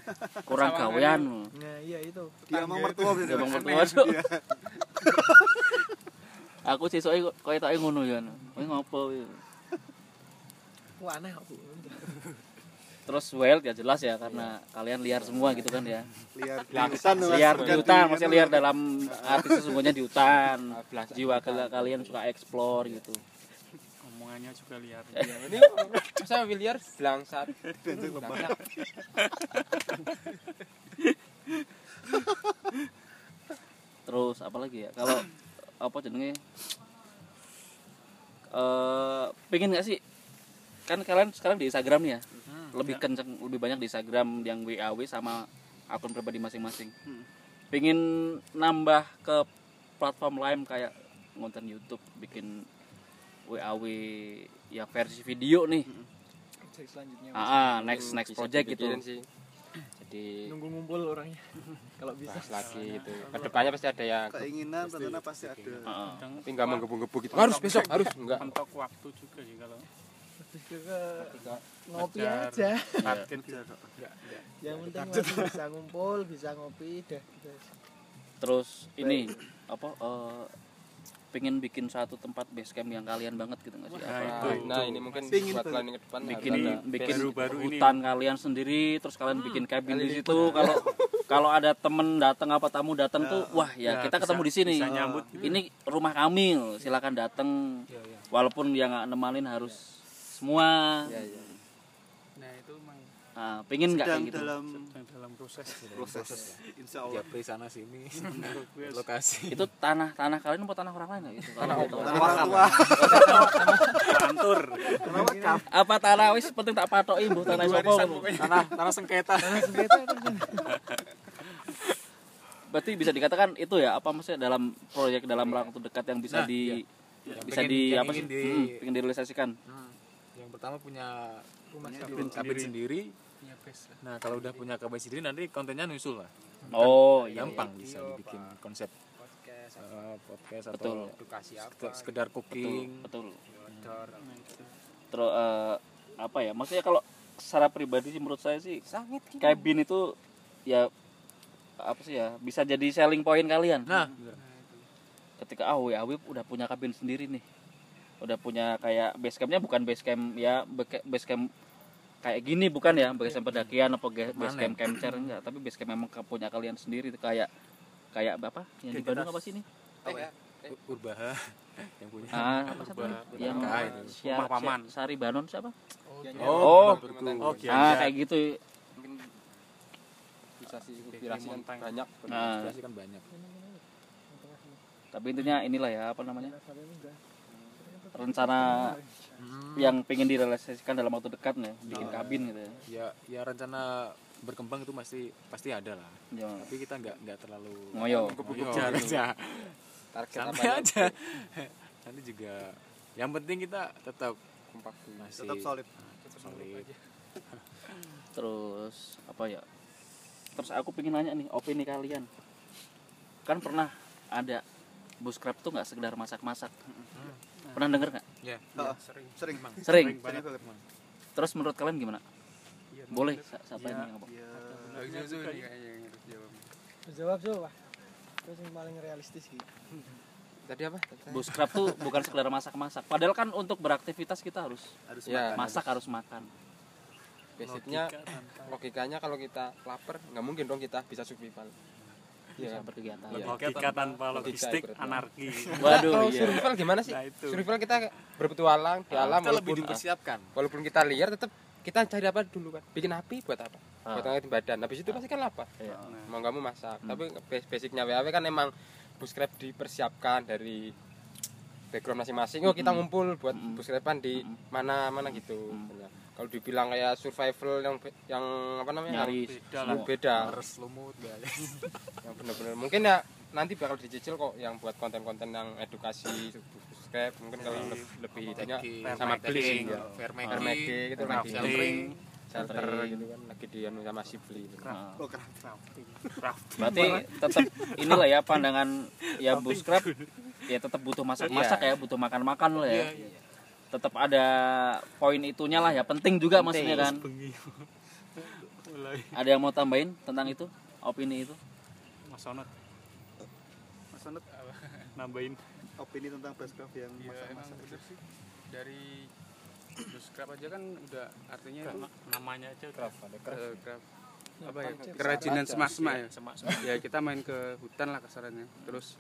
kurang gawean. nah iya itu. Dia mau mertua bisa diomong aneh. mertua aku sesuke koyo tak ngono ya kowe ngopo ya. wah aneh aku. Terus wild ya jelas ya karena kalian liar semua gitu kan ya. Liar di hutan liar di hutan di- maksudnya liar dalam arti sesungguhnya di hutan. Jiwa kal- kalian suka explore gitu omongannya juga liar. Iya, ini masa miliar blangsat. Blangsat. apalagi ya? Kalau apa jenenge? Eh pengen nggak sih? Kan kalian sekarang di Instagram nih ya? Lebih kenceng lebih banyak di Instagram yang WAW sama akun pribadi masing-masing. Pengen nambah ke platform lain kayak ngonten YouTube bikin WAW ya versi video nih. Project selanjutnya ah, ah, next next project gitu. sih. Jadi nunggu ngumpul orangnya. Kalau bisa. Bahas lagi gitu. ke depannya pasti ada yang keinginan tentunya pasti ada. Heeh. tapi nggak menggebu-gebu gitu. Harus besok harus. Enggak mentok waktu juga sih kalau. Lebih ke ngopi aja. Target enggak enggak yang penting masih bisa ngumpul bisa ngopi dah gitu. terus ini apa eh pengen bikin satu tempat base camp yang kalian banget gitu nggak sih Nah, Apa- itu. nah ini mungkin Pingin buat planning ke depan bikin ada bikin baru-baru ini. hutan kalian sendiri terus kalian bikin cabin di situ kalau kalau ada temen datang apa tamu datang tuh wah ya, Ya, kita bisa- ketemu di sini bisa nyambut gitu. ini rumah kami loh, silakan datang Iya, iya. walaupun yang nggak nemanin harus semua ya, ya. Nah itu nah, pengen nggak kayak gitu? dalam Sedang dalam proses. Proses. Insya Allah. Japri sana sini. Lokasi. Itu tanah tanah kalian apa tanah orang lain nggak gitu? Tanah Tanah orang tua. Kantor apa tanah wis penting tak patoki mbuh tanah sopo tanah tanah sengketa. Berarti bisa dikatakan itu ya apa maksudnya dalam proyek dalam waktu dekat yang bisa Nah, di Yang bisa pengen- di yang apa sih? di- Hmm, pengen direalisasikan. Hmm, yang pertama punya rumah kabin, kabin sendiri. Punya base lah. nah kalau udah punya kabin sendiri nanti kontennya nyusul lah. Oh iya, gampang bisa dibikin konsep. Podcast eh, podcast Betul. atau edukasi apa sekedar- sekedar betul cooking betul. Outdoor terus eh, apa ya? Maksudnya kalau secara pribadi sih menurut saya sih sangat cabin itu ya apa sih ya bisa jadi selling point kalian. Nah. Ketika ah WAW udah punya kabin sendiri nih. Udah punya kayak base campnya bukan base camp ya beke- base camp kayak gini bukan ya base camp pendakian atau ge- base camp camper enggak. Tapi base camp memang punya kalian sendiri kayak kayak apa? Yang di Bandung apa sih ini? U- Urbaha. Yang punya. Ah apa yang Urbaha itu. Sia- Rumah Paman. Sia- Sari Banon siapa? Oh, Oh. oh, ah kayak gitu. Mungkin bisa sih inspirasi kan banyak. Nah, inspirasi kan banyak. Tapi intinya inilah ya apa namanya rencana yang pengen direalisasikan dalam waktu dekat nih bikin kabin gitu ya. Ya ya rencana berkembang itu pasti pasti ada lah. Ya, tapi kita nggak nggak terlalu ngoyo. Aja. Target santai apa aja. Nanti juga yang penting kita tetap kompak masih tetap solid. Solid. terus apa ya? Terus aku pengen nanya nih opini kalian. Kan pernah ada buskrap tuh nggak sekedar masak-masak pernah denger nggak? Ya Heeh, sering. Sering bang sering? Sering banget bang terus menurut kalian gimana? Boleh sa- siapa yang ngomong ya yang harus jawab. Jawab jawab terus yang paling realistis gitu. Tadi apa? Buskrap tuh bukan sekedar masak-masak. Padahal kan untuk beraktivitas kita harus harus Ya. makan. masak harus. makan. Basicnya logikanya kalau kita lapar nggak mungkin dong kita bisa survival bisa Iya. berkegiatan Iya. logika tanpa logistik anarki. Waduh kalau iya. survival gimana sih? Nah, itu. survival kita berpetualang di alam kita lebih walaupun dipersiapkan. walaupun kita liar tetap kita cari apa dulu kan bikin api buat apa? Ah. buat ngeliatin badan. Habis itu pasti kan lapar. Iya. mau nggak mau masak. Tapi bas- basicnya WAW kan emang buskrep dipersiapkan dari background masing-masing. Oh kita ngumpul buat Mm. buskrepan di mana mana gitu. Ya. kalau dibilang kayak survival yang yang apa namanya? Nyari beda yang beda. Harus lumut yang bener-bener. Mungkin ya nanti bakal dicicil kok yang buat konten-konten yang edukasi buskrep mungkin kalau lebih, lebih itunya sama beli ya fair Fair making gitu lagi sheltering shelter gitu kan. Lagi di anu sama si beli gitu. Oh keren berarti tetap inilah ya pandangan ya buskrap ya tetap butuh masak-masak ya butuh makan-makan lah ya. Tetap ada poin itunya lah ya penting juga maksudnya kan. Ada yang mau tambahin tentang itu? Opini itu? Mas Onat mas Anut nambahin. Opini tentang Basecraft yang ya masak-masak bener sih. Dari buskrap aja kan udah artinya itu namanya aja craft ada craft. Craft. Apa ya? Kerajinan semak-semak ya? Semak ya kita main ke hutan lah kasarannya. Terus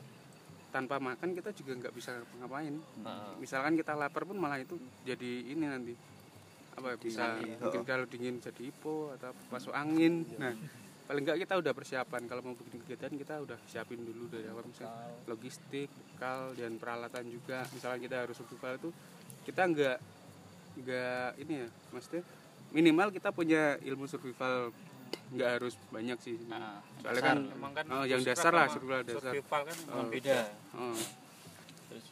tanpa makan kita juga nggak bisa ngapain. Misalkan kita lapar pun malah itu jadi ini nanti. Apa ya, bisa Dingin, mungkin kalau dingin jadi hipo atau masuk angin. Nah paling enggak kita udah persiapan. Kalau mau bikin kegiatan kita udah siapin dulu dari awal. Misalnya logistik bekal dan peralatan juga. Misalnya kita harus survival itu kita enggak enggak ini ya maksudnya minimal kita punya ilmu survival nggak harus banyak sih Nah, soalnya kan Emang kan oh, yang dasar lah sama survival dasar survival kan Oh. beda Oh. Terus?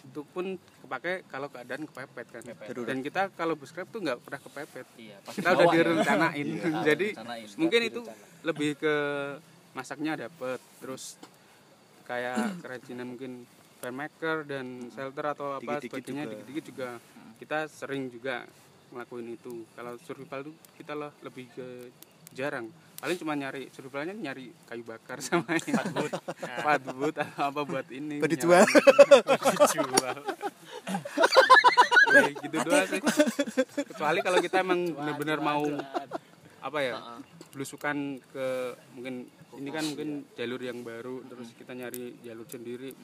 itu pun kepake kalau keadaan kepepet kan Kepepet. dan kita kalau buskrep tuh nggak pernah kepepet iya pasti kita udah ya. direncanain Iya, jadi direncanain. mungkin itu lebih ke masaknya dapet terus kayak kerajinan mungkin maker dan shelter atau apa Dikit-dikit sebagainya juga. dikit-dikit juga kita sering juga ngelakuin itu kalau survival tuh kita lah lebih ke jarang. Paling cuma nyari survivalnya nyari kayu bakar sama fatwood fatwood atau apa buat ini Buat dijual. dijual. Ya, gitu doang sih. Kecuali kalau kita emang benar-benar mau apa ya belusukan ke mungkin ini kan mungkin jalur yang baru terus kita nyari jalur sendiri.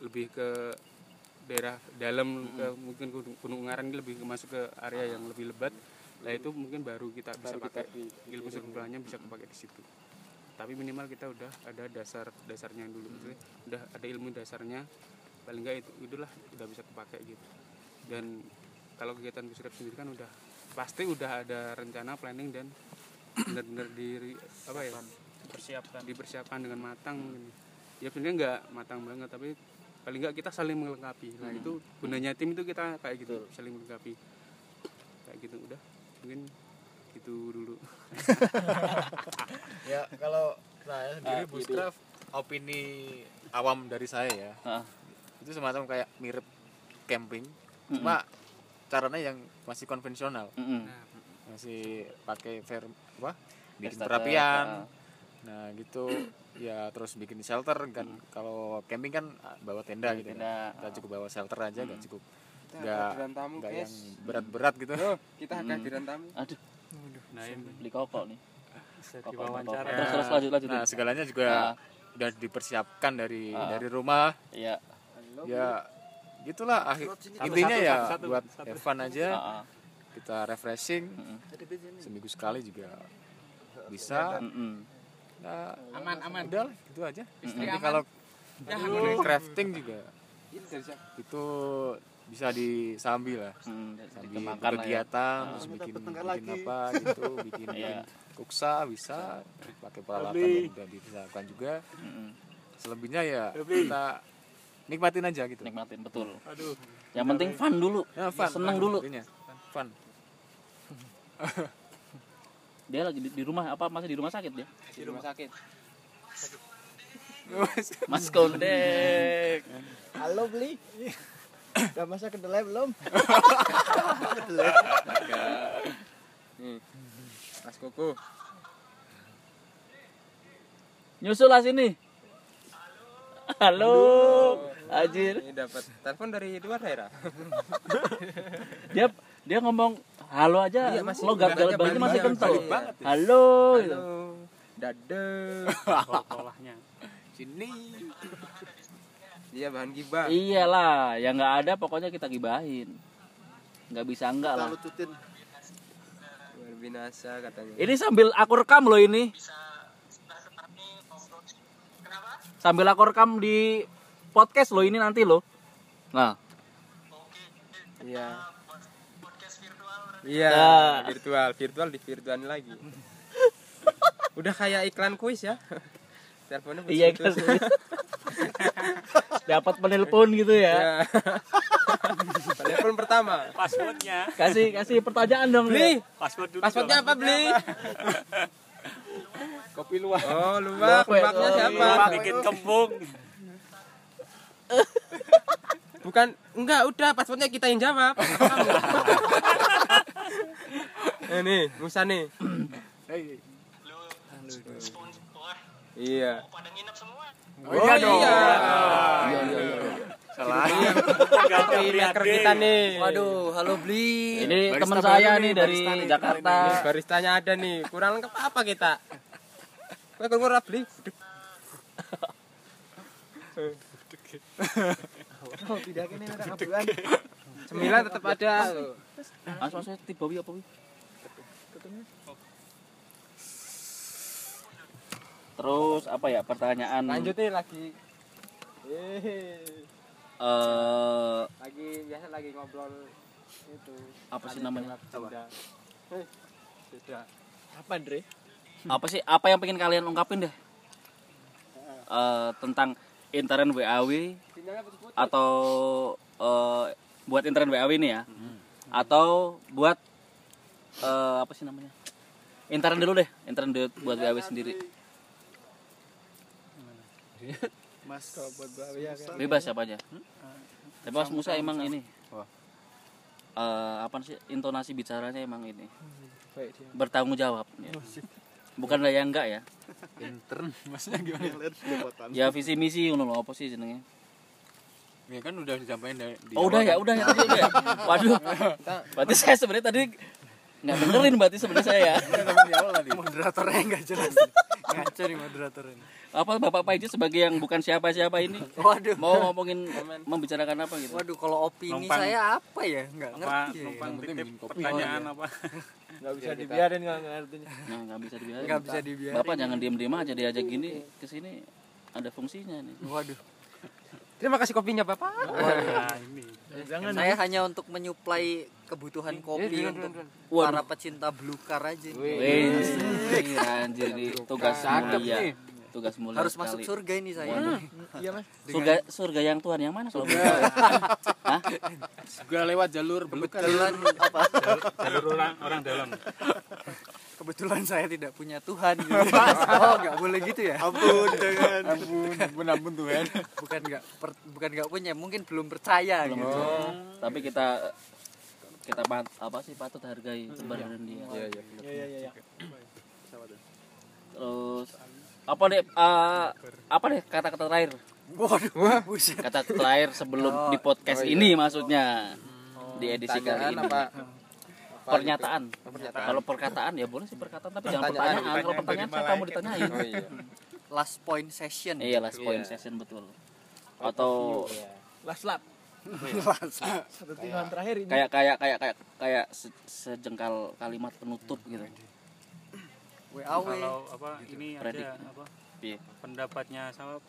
Lebih ke daerah dalam ke mungkin Gunung- Gunung Ungaran ini lebih masuk ke area yang lebih lebat lah itu mungkin baru kita bisa pakai. ilmu survivalnya bisa kepake di situ. Tapi minimal kita udah ada dasar dasarnya dulu Maksudnya udah ada ilmu dasarnya paling enggak itu itulah udah bisa kepake gitu. Dan kalau kegiatan busrep sendiri kan udah pasti udah ada rencana planning dan benar-benar diri apa ya dipersiapkan. dipersiapkan dengan matang mungkin. ya sebenarnya nggak matang banget tapi paling nggak kita saling melengkapi. Nah itu gunanya tim itu kita kayak gitu saling melengkapi. Kayak gitu udah mungkin gitu dulu. Ya kalau saya sendiri Ah, Buscraft opini awam dari saya ya. Ah. itu semacam kayak mirip camping. Cuma caranya yang masih konvensional. Mm-mm. masih pakai fair apa? Bikin Starter, perapian. ah. nah gitu. Ya terus bikin shelter. Kan kalau camping kan ah, bawa tenda gitu Tenda, kan. kita cukup bawa shelter aja nggak cukup Kita nggak kehadiran tamu nggak guys. yang berat-berat gitu. Loh, kita kehadiran tamu. Aduh. Nah ini beli kokok nih. Bisa Kokok, kokok. terus terus lanjut lanjut. Nah segalanya juga Ah. udah dipersiapkan dari Ah. dari rumah. Iya. Ya gitulah. Akhir Satu, intinya satu, ya satu, satu, buat satu. have fun aja. Ah, ah. kita refreshing. Mm-mm. seminggu sekali juga bisa. Mm-mm. nah aman aman. udah lah, gitu aja. Istri nanti kalau Ya, crafting juga. Siapa? itu bisa disambi lah Mm, sambil ya. kegiatan Ah. terus bikin Bertengkar bikin lagi. apa gitu bikin Iya. bikin kuksa bisa pakai peralatan yang udah disiapkan juga Mm-mm. selebihnya ya kita nikmatin aja gitu nikmatin betul aduh yang penting fun dulu ya, fun, seneng fun, dulu intinya. fun dia lagi di, di rumah apa masih di rumah sakit dia di rumah sakit mas kondek Halo beli. Udah masa kedelai belum? nih mas koko. Nyusul lah sini. Halo. Ajir ini dapat telepon dari luar daerah. Dia dia ngomong halo aja. Iya, masih- logat logatnya Bali Bali masih banget, kental. Bali banget ya. halo. Halo. Dade polahnya sini dia bahan gibah. Iyalah yang nggak ada pokoknya kita gibahin. Nggak bisa enggak Kita lah. lucutin. luar binasa katanya. Ini sambil aku rekam loh ini. Sambil aku rekam di podcast loh ini nanti loh. Nah. Iya. Iya Ya. virtual. Virtual di virtual lagi. Udah kayak iklan kuis ya? Teleponnya iya kan putus-putus. dapat penelpon gitu ya. Ya telepon pertama. Passwordnya. Kasih kasih pertanyaan dong beli. Ya. password dulu. Passwordnya apa beli? Kopi luar. Oh luwak Luwak, luwaknya oh, siapa? Luwak bikin kembung. Bukan enggak udah passwordnya kita yang jawab. Eh, nih Musa nih. Hey. iya oh, iya dong. Iya. salah. Tapi maker kita nih. Waduh, halo beli. ini teman saya nih, dari Jakarta. Baristanya ada nih. Kurang lengkap apa kita? Kurang beli Oh, tidak kene ada kaburan. sembilan tetap ada. Mas mas tiba wi apa wi terus apa ya pertanyaan lanjutin lagi. Eh, eh lagi biasa lagi ngobrol itu. Apa sih namanya. Eh, sudah apa Andre? apa sih apa yang pengen kalian ungkapin deh? Eh, tentang intern WAW atau eh, buat intern WAW ini ya? Atau buat eh, apa sih namanya? Intern dulu deh intern buat WAW sendiri Mas Kalau buat bawa ya kan. bebas siapa aja. Tapi Mas Musa emang ini. Wah. eh, apa sih? Intonasi bicaranya emang ini. Baik dia. bertanggung jawab ya. bukan lah yang enggak ya. Intern maksudnya gimana? Ya visi misi ngono lho, apa sih jenenge? Ya kan udah disampaikan dari di oh udah ya kan. udah ya tadi udah ya. Waduh. Berarti saya sebenarnya tadi nggak benerin berarti sebenarnya saya ya. Kan Moderatornya enggak jelas. Ngaco nih moderatornya. Apa bapak Pak sebagai yang bukan siapa-siapa ini Waduh. mau ngomongin membicarakan apa gitu Waduh, kalau opini Numpang. saya apa ya? Enggak apa ngerti. ya. numpang titip pertanyaan apa Enggak bisa dibiarin enggak ngertinya. nah nggak bisa dibiarin Enggak bisa dibiarin. bapak jangan diem-diem aja diajak gini ke sini ada fungsinya nih Waduh. terima kasih kopinya bapak nah ini Jangan saya hanya untuk menyuplai kebutuhan kopi duluan, untuk Waduh. para pecinta blue car aja. Wih, anjir ini tugas Cakep mulia. Tugas mulia. Harus sekali. masuk surga ini saya. Waduh. Iya, Mas. Surga surga yang Tuhan yang mana kalau? Hah? juga lewat jalur belukar Kebetulan apa? jalur orang orang dalam Kebetulan saya tidak punya Tuhan. gitu. oh, enggak boleh gitu ya? Ampun jangan. ampun ampun ampun tuh kan Bukan enggak per- bukan enggak punya, mungkin belum percaya Belum gitu. tahu. Tapi kita kita pat- apa sih patut hargai keberadaan dia. iya iya Iya, iya, iya. Terus apa deh eh, apa deh kata-kata terakhir? Waduh, buset. Kata terakhir sebelum di podcast ini maksudnya. Di edisi kali ini. apa Pernyataan. pernyataan. Kalau perkataan ya boleh sih perkataan tapi jangan Pertanyaan. pertanyaan. Kalau pertanyaan saya kamu ditanyain. oh iya Last point session. Iya last point Iya. session betul. Atau Last lap. Satu timan terakhir ini. kayak kayak kayak kayak kayak se- sejengkal kalimat penutup gitu. WAW. kalau apa ini Predik. aja apa Iya. pendapatnya sama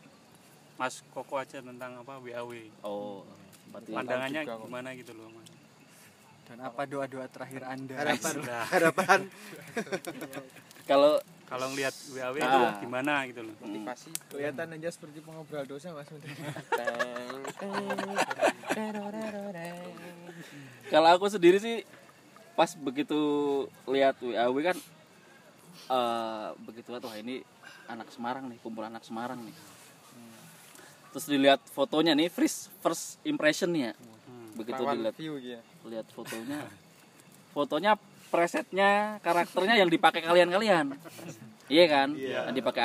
Mas Koko aja tentang apa WAW Oh, berarti pandangannya juga gimana gitu loh Mas Dan apa doa-doa terakhir Anda? Sudah. Harapan. kalau kalau ngelihat WAW Ah. itu gimana gitu loh motivasi Kelihatan aja seperti pengobrol dosa Mas. kalau aku sendiri sih pas begitu lihat WAW kan eh begitu wah ini anak Semarang nih, kumpulan anak Semarang nih. Terus dilihat fotonya nih, first first impression ya. Begitu Lawan dilihat. view gitu lihat fotonya. Fotonya presetnya karakternya yang dipakai kalian-kalian. Iya kan? Yang dipakai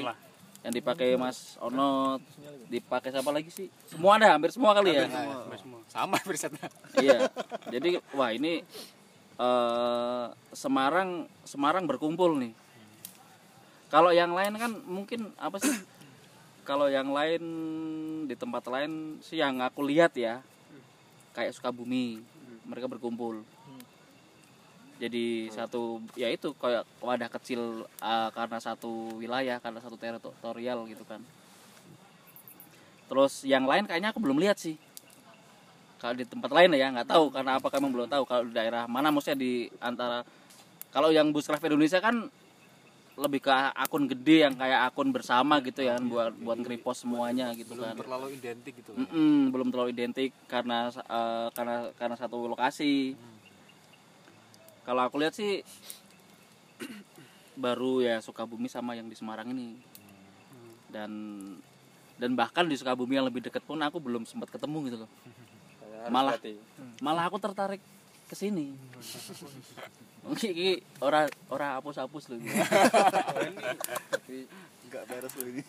lah. yang dipakai Mas Onot dipakai siapa lagi sih? Semua ada hampir semua kali ya? Sampai semua. Sama presetnya. Iya. Jadi wah ini eh Semarang Semarang berkumpul nih. Kalau yang lain kan mungkin apa sih? Kalau yang lain di tempat lain sih yang aku lihat ya kayak Sukabumi mereka berkumpul. Jadi satu ya itu kayak wadah kecil eh, karena satu wilayah karena satu teritorial gitu kan. Terus yang lain kayaknya aku belum lihat sih kalau di tempat lain ya nggak tahu. Karena apa kamu belum tahu kalau di daerah mana. Maksudnya di antara kalau yang Buscraft Indonesia kan lebih ke akun gede yang kayak akun bersama gitu ya buat buat nge-repost semuanya gitu belum kan. terlalu identik gitu. Loh. Mm-mm, belum terlalu identik karena eh, karena karena satu lokasi. Kalau aku lihat sih baru ya Sukabumi sama yang di Semarang ini. Dan dan bahkan di Sukabumi yang lebih dekat pun aku belum sempat ketemu gitu loh Malah- malah aku tertarik ke sini. Mungkin ini ora ora hapus-hapus loh ini. Enggak beres loh ini.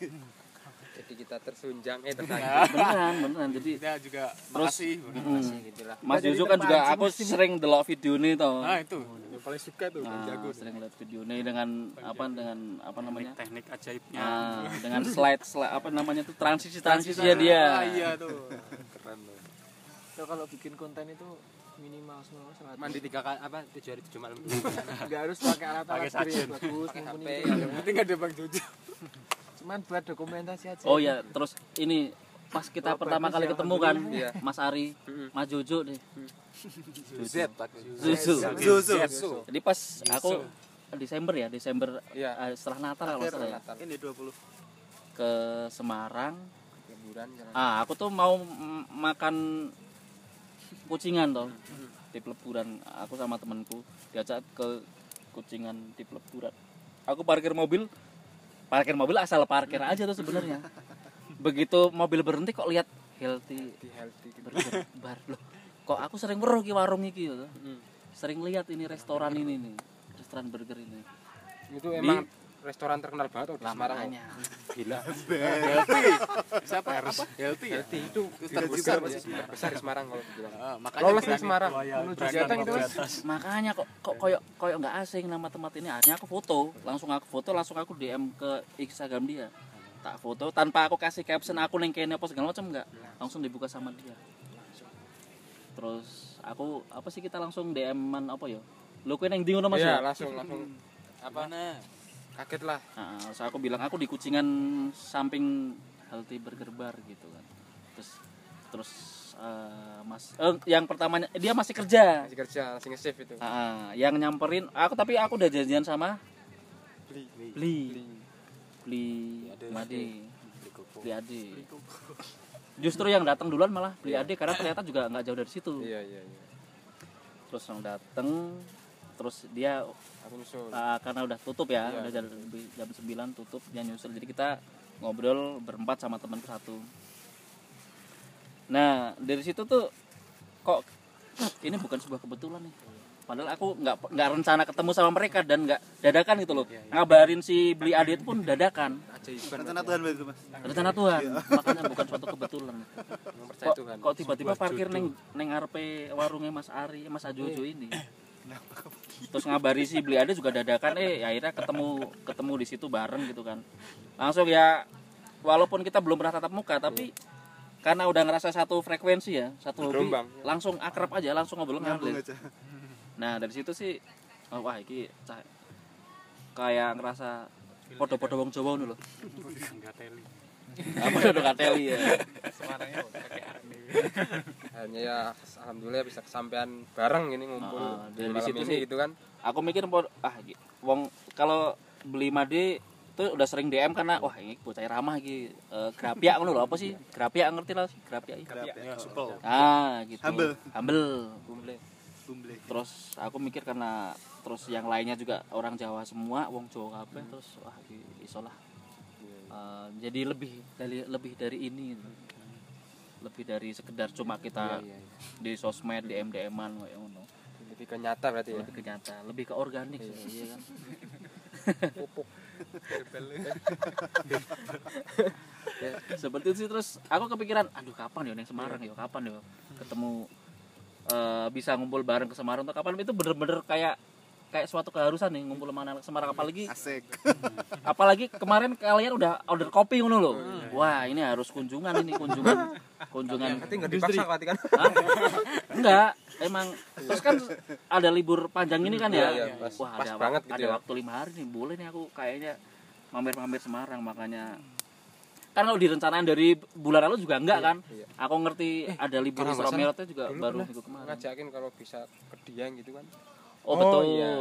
jadi kita tersunjang eh beneran beneran. Jadi kita juga Terus- makasih. Mm, gitulah. Mas Yuzu kan juga aku sering delok video ini toh. Nah itu. Yang paling suka tuh Nah, jago sering lihat video ini dengan apa dengan apa namanya? teknik ajaibnya. Nah, dengan slide slide apa namanya tuh? Transisi transisinya dia. Ah, iya tuh. Keren tuh So, kalau bikin konten itu minimal semua serat. mandi tiga kali apa tujuh hari tujuh malam. Enggak harus pakai alat-alat Pakai sajen. bagus, HP. itu. yang penting ada bang Jojo. Cuman buat dokumentasi aja. Oh ya terus ini pas kita Oh, pertama kali ya, ketemu kan Iya. Mas Ari Mas Jojo nih Z Zuzu Zuzu. jadi pas aku Desember ya Desember eh, setelah Natal kalau nggak ya, Natal. Ini 20. ke Semarang. Liburan ah aku tuh mau makan kucingan toh di peleburan. Aku sama temanku diajak ke kucingan di peleburan. Aku parkir mobil parkir mobil asal parkir aja tuh sebenarnya. Begitu mobil berhenti kok lihat healthy di healthy gitu. burger bar loh. Kok aku sering weruh ki warung iki gitu. sering lihat ini restoran ini nih restoran burger ini. Itu emang restoran terkenal banget di Semarang. Makanya. gila. Siapa? Healthy healthy ya? Healthy. Itu Tidak besar juga, besar, besar di Semarang kalau dibilang. Ah, makanya lolos di. Semarang. Buaya menuju berani Jateng itu makanya kok kok koyok koyok nggak asing nama tempat ini. Akhirnya aku foto. Langsung aku foto langsung aku DM ke Instagram dia. Tak foto tanpa aku kasih caption aku neng kene apa segala macam nggak. Langsung dibuka sama dia. Terus aku apa sih kita langsung DM-an apa ya? Lu kue neng di ngono mas iya ya? langsung langsung. Apa kaget lah. Nah, terus aku bilang aku di kucingan samping healthy burger bar gitu kan. Terus terus eh, mas eh, yang pertamanya dia masih kerja. Masih kerja masih nge-save itu. Ah, yang nyamperin aku tapi aku udah janjian sama beli beli. Beli. Beli Ade. Beli Ade. Justru yang datang duluan malah beli Ade karena ternyata juga nggak jauh dari situ. Iya iya iya. Terus yang datang terus dia nyusul ah, karena udah tutup ya Iya. udah jam, jam 9 tutup dia nyusul. Jadi kita ngobrol berempat sama temanku satu. Nah dari situ tuh kok ini bukan sebuah kebetulan nih. Padahal aku nggak nggak rencana ketemu sama mereka dan nggak dadakan gitu loh. Ngabarin si beli adit pun dadakan. Rencana Tuhan begitu, Mas. rencana Tuhan. Makanya bukan suatu kebetulan. Kok, tiba-tiba parkir neng neng ngarepe warungnya Mas Ari Mas Ajojo ini terus ngabari si beli ada juga dadakan eh akhirnya ketemu ketemu di situ bareng gitu kan langsung ya walaupun kita belum pernah tatap muka tapi karena udah ngerasa satu frekuensi ya satu hobi Gelombang. langsung akrab aja langsung ngobrol aja. nah dari situ sih oh, wah ini cah- kayak ngerasa podo-podo wong Jawa ngono lho Enggak teli. Apa udah kateli ya hanya ya alhamdulillah bisa kesampaian bareng ini ngumpul Ah, di dari malam situ ini sih. gitu kan aku mikir ah wong kalau beli made tuh udah sering DM karena wah ini bocah ramah iki Eh, grapia ngono lho apa sih grapia ngerti lah sih grapia iki. ya supel ah gitu Humble. humble humble Bumble. terus aku mikir karena terus yang lainnya juga orang Jawa semua wong Jawa kabeh terus wah iki Eh, jadi lebih dari lebih dari ini. Gitu. lebih dari sekedar cuma kita Iya, iya, iya. di sosmed di MDM-an kayak ngono. Lebih ke nyata berarti ya? Lebih ke nyata lebih ke organik sih iya kan? Pupuk ya, seperti itu sih terus aku kepikiran aduh kapan ya yang Semarang ya kapan ya? Ketemu eh, bisa ngumpul bareng ke Semarang atau kapan? Itu bener-bener kayak kayak suatu keharusan nih ngumpul sama anak Semarang. Apalagi Asik. apalagi kemarin kalian udah order kopi ngono loh wah ini harus kunjungan ini kunjungan kunjungan nanti nggak dipaksa berarti kan? Enggak emang. Terus kan ada libur panjang ini kan ya? Iya, iya, pas- wah pas ada, banget gitu ada ya. waktu lima hari nih boleh nih aku kayaknya mampir-mampir Semarang makanya. Kan kalau direncanain dari bulan lalu juga enggak kan? iya. aku ngerti ada libur Isra salah, Mi'rajnya juga baru minggu kemarin. ngajakin kalau bisa ke Dieng gitu kan oh, Oh, betul iya.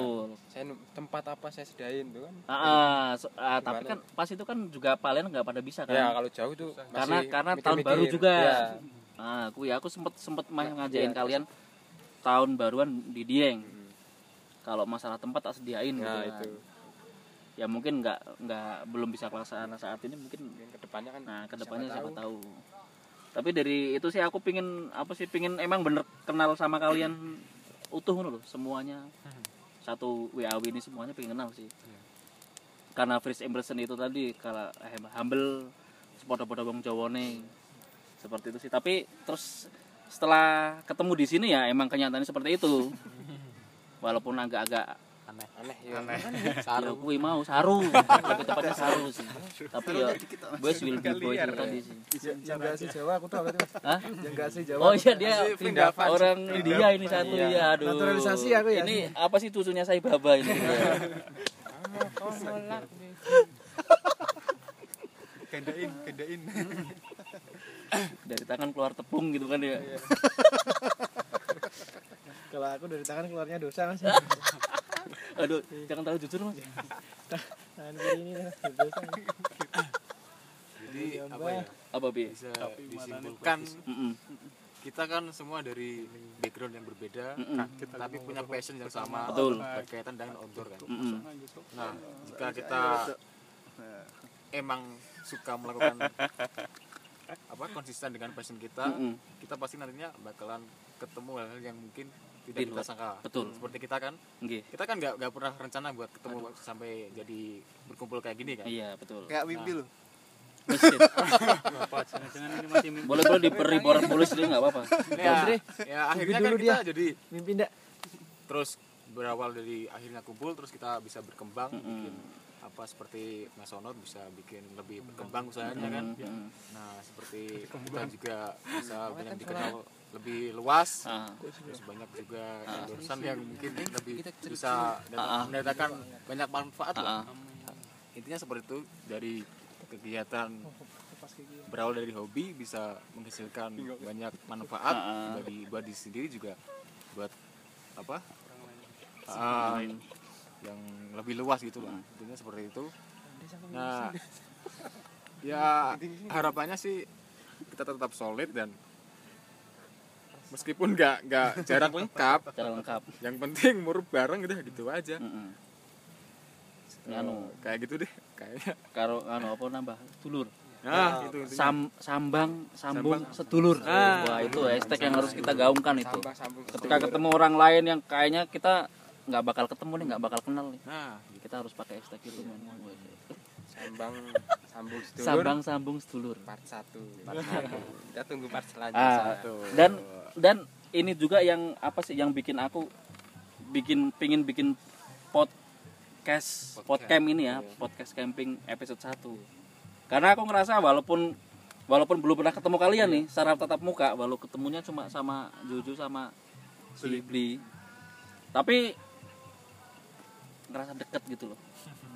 saya nu- tempat apa saya sedain tuh kan Ah, ah, so- ah, tapi kan pas itu kan juga kalian nggak pada bisa kan ya kalau jauh tuh karena masih karena tahun mikir-mikir. baru juga Iya. ah aku ya aku sempet sempet main Nah, ngajain iya. kalian tahun baruan di Dieng Hmm. kalau masalah tempat tak sediain gitu nah kan. itu ya mungkin nggak nggak belum bisa pelaksana saat ini mungkin mungkin ke depannya kan nah ke depannya siapa siapa, tahu. tapi dari itu sih aku pingin apa sih pingin emang bener kenal sama kalian utuh ngono loh semuanya. Satu WAW ini semuanya pengen kenal sih. Karena first impression itu tadi kalau eh, humble sepodo-podo wong Jawa nih. Seperti itu sih. Tapi terus setelah ketemu di sini ya emang kenyataannya seperti itu. Walaupun agak-agak aneh. Ya ya kui mau saru lebih tepatnya saru. Sih. Tapi ya boys will be boys itu tadi sih. Yang gak asli Jawa aku tuh apa tuh Hah? yang gak asli Jawa. Oh iya dia Vindavan. orang India ini satu ya aduh. Naturalisasi aku ya. Ini apa sih cucunya saya baba ini? gandain gandain dari tangan keluar tepung gitu kan ya kalau aku dari tangan keluarnya dosa mas aduh jangan terlalu jujur mas. Tangan kiri ini lah, jadi Tambah. apa ya? Apa bi? Bisa disimpulkan. kita kan semua dari background yang berbeda Mm-mm. tapi punya passion yang sama Betul. berkaitan dengan outdoor kan? Mm-mm. nah jika kita emang suka melakukan apa konsisten dengan passion kita Mm-mm. kita pasti nantinya bakalan ketemu hal-hal yang mungkin tidak Di kita luar. sangka Betul. seperti kita kan Nggih. kita kan nggak nggak pernah rencana buat ketemu sampai jadi berkumpul kayak gini kan? Iya betul. Kayak mimpi loh. Masih mimpi. boleh boleh diberi boran polisi dulu nggak apa-apa. Ya, ya akhirnya kan dulu kita dia. jadi mimpi ndak? terus berawal dari akhirnya kumpul terus kita bisa berkembang Mm-mm. bikin apa seperti Mas Onot bisa bikin lebih berkembang usahanya kan? Mm-mm. nah seperti kita juga bisa banyak dikenal lebih luas Ah, terus banyak juga endorsan yang mungkin lebih bisa Ah, mendatangkan banyak manfaat ah, lah intinya seperti itu dari kegiatan berawal dari hobi bisa menghasilkan banyak manfaat ah. bagi buat diri sendiri juga buat apa Ah, yang lebih luas gitu lah. Intinya seperti itu. Nah ya harapannya sih kita tetap solid dan meskipun nggak nggak jarang lengkap. Cara lengkap. Yang penting muruk bareng udah gitu aja. Mm-mm. Eh, Anu. kayak gitu deh kayaknya. Karo anu apa nambah? Dulur. Nah itu. Sam, sambang sambung sedulur. Wah itu hashtag yang harus kita gaungkan itu. Sambah sambung ketika ketemu orang lain yang kayaknya kita nggak bakal ketemu nih nggak bakal kenal nih. Nah kita harus pakai hashtag itu sambang sambung sedulur. Sambang sambung sedulur. Part 1 kita tunggu part ah. Selanjutnya dan dan ini juga yang apa sih yang bikin aku bikin pingin bikin podcast podcast. ini ya podcast camping episode 1 karena aku ngerasa walaupun walaupun belum pernah ketemu kalian nih secara tatap muka walau ketemunya cuma sama Jojo sama si Bli. Tapi ngerasa deket gitu loh.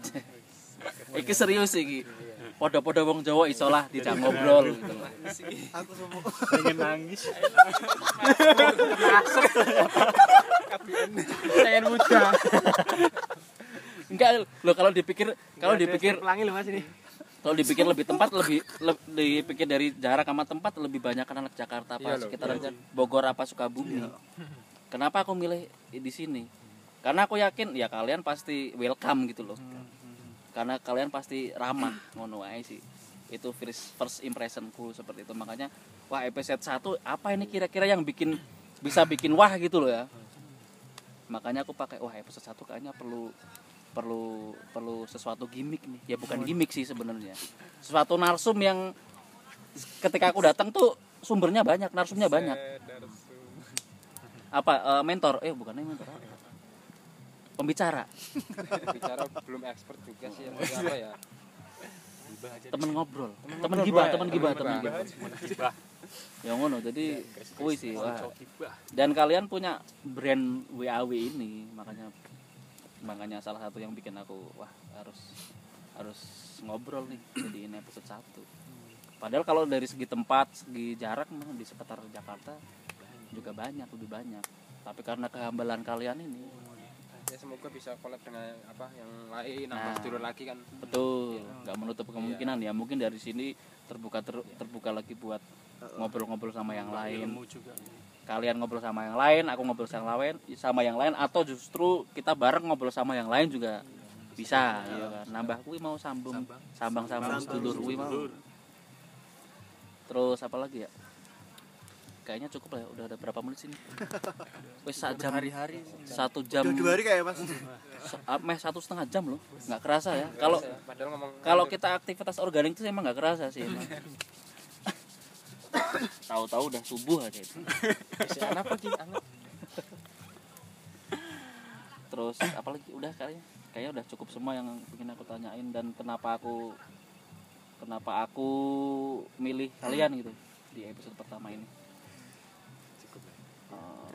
Iki serius sih iki. Podo-podo wong Jawa iso lah dijak ngobrol gitu loh. aku semua pengen nangis pengen muda Enggak lo kalau dipikir kalau dipikir pelangi loh mas ini kalau dipikir lebih tempat lebih le- dipikir dari jarak sama tempat lebih banyak kan anak Jakarta apa Iya loh, sekitar Bogor apa Sukabumi. Kenapa aku milih di sini? Karena aku yakin ya kalian pasti welcome gitu loh. Karena kalian pasti ramah ngono ae sih. Itu first first impressionku seperti itu. Makanya wah episode 1 apa ini kira-kira yang bikin bisa bikin wah gitu loh ya. Makanya aku pakai wah episode 1 kayaknya perlu perlu perlu sesuatu gimmick nih. Ya bukan gimmick sih sebenarnya. Sesuatu narsum yang ketika aku datang tuh sumbernya banyak narsumnya banyak. apa eh, mentor? Eh bukan mentor. apa? Pembicara. Bicara belum expert juga sih yang apa ya? Temen ngobrol. Temen gibah temen gibah temen gibah. Ya ngono jadi kuwi sih wah dan kalian punya brand WAW ini makanya makanya salah satu yang bikin aku wah harus harus ngobrol nih jadi ini episode satu. Padahal kalau dari segi tempat segi jarak mah di sekitar Jakarta juga banyak lebih banyak. Tapi karena kehambalan kalian ini ya semoga bisa collab dengan apa yang lain nambah Nah. sedulur lagi kan. betul. Nggak menutup kemungkinan ya. Mungkin dari sini terbuka ter- terbuka lagi buat ngobrol-ngobrol sama yang lain. ilmu juga. Kalian ngobrol sama yang lain aku ngobrol sama yang lain sama yang lain atau justru kita bareng ngobrol sama yang lain juga bisa ya kan. Nambah kuwi mau sambung sambang. sambang sedulur kuwi mau. terus apa lagi ya kayaknya cukup lah ya udah ada berapa menit sini? Wes satu jam. Hari-hari satu jam. udah dua hari kayak mas. Ah, meh satu setengah jam loh. Nggak kerasa ya. Kalau padahal ngomong kalau kita aktivitas organik itu emang nggak kerasa sih emang. tahu-tahu udah subuh aja itu. Anak pergi anak. Terus apalagi udah kayaknya kayaknya udah cukup semua yang ingin aku tanyain dan kenapa aku kenapa aku milih kalian gitu di episode pertama ini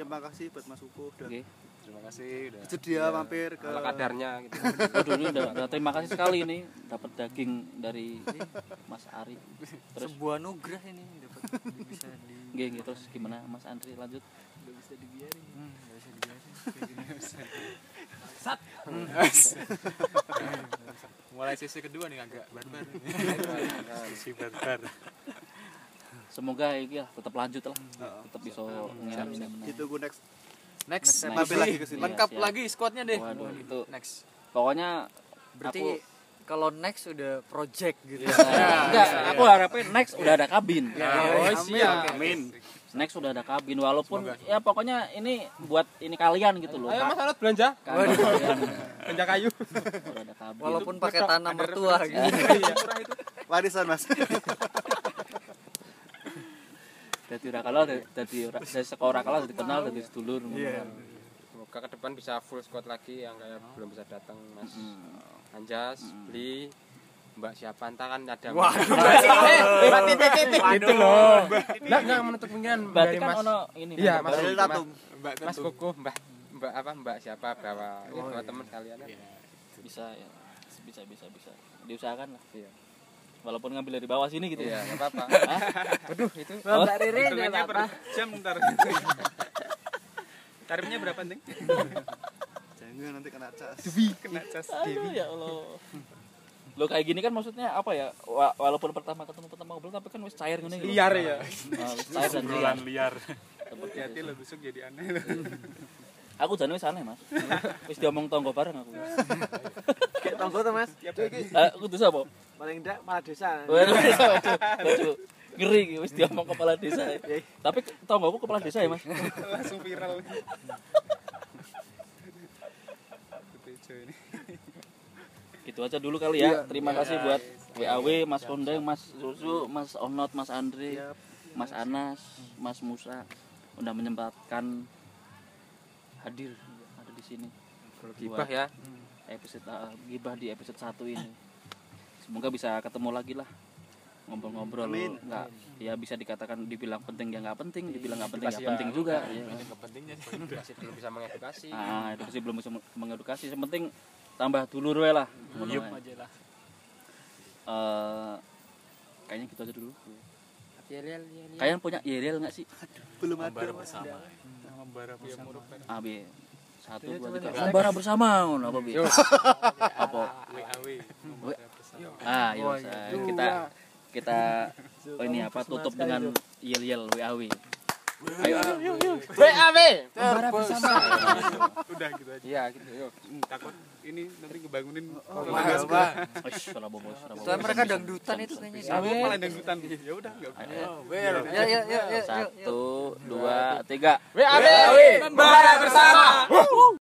terima kasih buat mas Uko udah oke. Terima kasih udah itu dia mampir ke ala kadarnya gitu. Waduh, ini udah, udah terima kasih sekali nih dapat daging dari Mas Ari. Terus sebuah nugrah ini dapat bisa di Nggih, nggih, terus gimana Mas Andri lanjut? nggak bisa dibiarin. Hmm, nggak bisa dibiarin. Kayak gini nggak bisa mulai sesi kedua nih agak barbar sesi barbar Semoga ya tetap lanjut lah. Tetap bisa ngelam itu gue next. Next Next. mampir lagi ke sini. lengkap Iya, lagi squadnya deh. Waduh, itu. next. Pokoknya berarti aku kalau next udah project gitu. Enggak, aku harapin next udah ada kabin. oh siap. Amin. Next udah ada kabin walaupun ya pokoknya ini buat ini kalian gitu loh. ayo mas Anot belanja. Kalian kalian. Belanja kayu. Udah ada kabin. walaupun pakai tanah mertua gitu. Warisan mas Jadi ora kalah dari dari sekolah kalah jadi kenal dari sedulur. Iya. semoga ke depan bisa full squad lagi yang kayak belum bisa datang mas. Anjas beli Mbak siapa? Entah kan ada Waduh, Mbak titik titik gitu loh nggak nggak menutup kemungkinan dari kan mas ono ini iya Mas. Mbak mas Koko mbak mbak apa? Mbak siapa? Bawa ini Oh, buat iya. teman sekalian bisa ya. Bisa bisa bisa. Diusahakan lah. Iya. Walaupun ngambil dari bawah sini gitu. iya nggak apa-apa aduh itu Mbak Riri Hitungannya per jam ntar. Tarifnya berapa, Ting? jangan nanti kena cas Kena cas. Aduh ya Allah. Lo kayak gini kan maksudnya apa ya? Wa- Walaupun pertama ketemu pertama ngobrol tapi kan wis cair ngene gitu. liar ya Nah, cair dan liar. Liar. Seperti Hati-hati lo besok jadi aneh. Aku jane wis aneh, Mas. Wis diomong tonggo bareng aku. kayak tonggo tuh mas Eh, kudu sapa? paling enggak malah desa Waduh, waduh, waduh. Ngeri iki, wis diomong kepala desa. Tapi tonggoku kepala desa ya, Mas. Langsung viral. Gitu aja dulu kali ya. Terima kasih buat WAW, Mas Kondeng, Mas Susu, Mas Onot, Mas Andre, Mas Anas, Mas Musa udah menyempatkan hadir ada di sini. gibah ya Episode uh, gibah di episode 1 ini. Semoga bisa ketemu lagi lah ngobrol-ngobrol nggak ya bisa dikatakan dibilang penting ya nggak penting dibilang nggak penting Edukasi ya penting ya. juga ya. pentingnya masih belum bisa mengedukasi ah edukasi belum bisa mengedukasi yang penting tambah dulur we lah wae. aja lah. Eh, kayaknya gitu aja dulu Yel, yel, yel, yel. kalian punya yel nggak sih belum ada bersama Membara bersama. ah bi satu dua tiga. membara bersama ngono apa bi? Apa? WAW. Bersama. ah iya Sa. kita kita oh ini apa tutup dengan yel yel waw ayo ayo BAW Udah gitu aja. iya gitu yuk. Takut ini nanti ngebangunin salah bobos, salah bobos. Soalnya mereka dangdutan itu kayaknya. Aku malah dangdutan. Ya udah enggak apa. Ya, ya, ya, ya, ya. Satu, dua, tiga. BAW membara bersama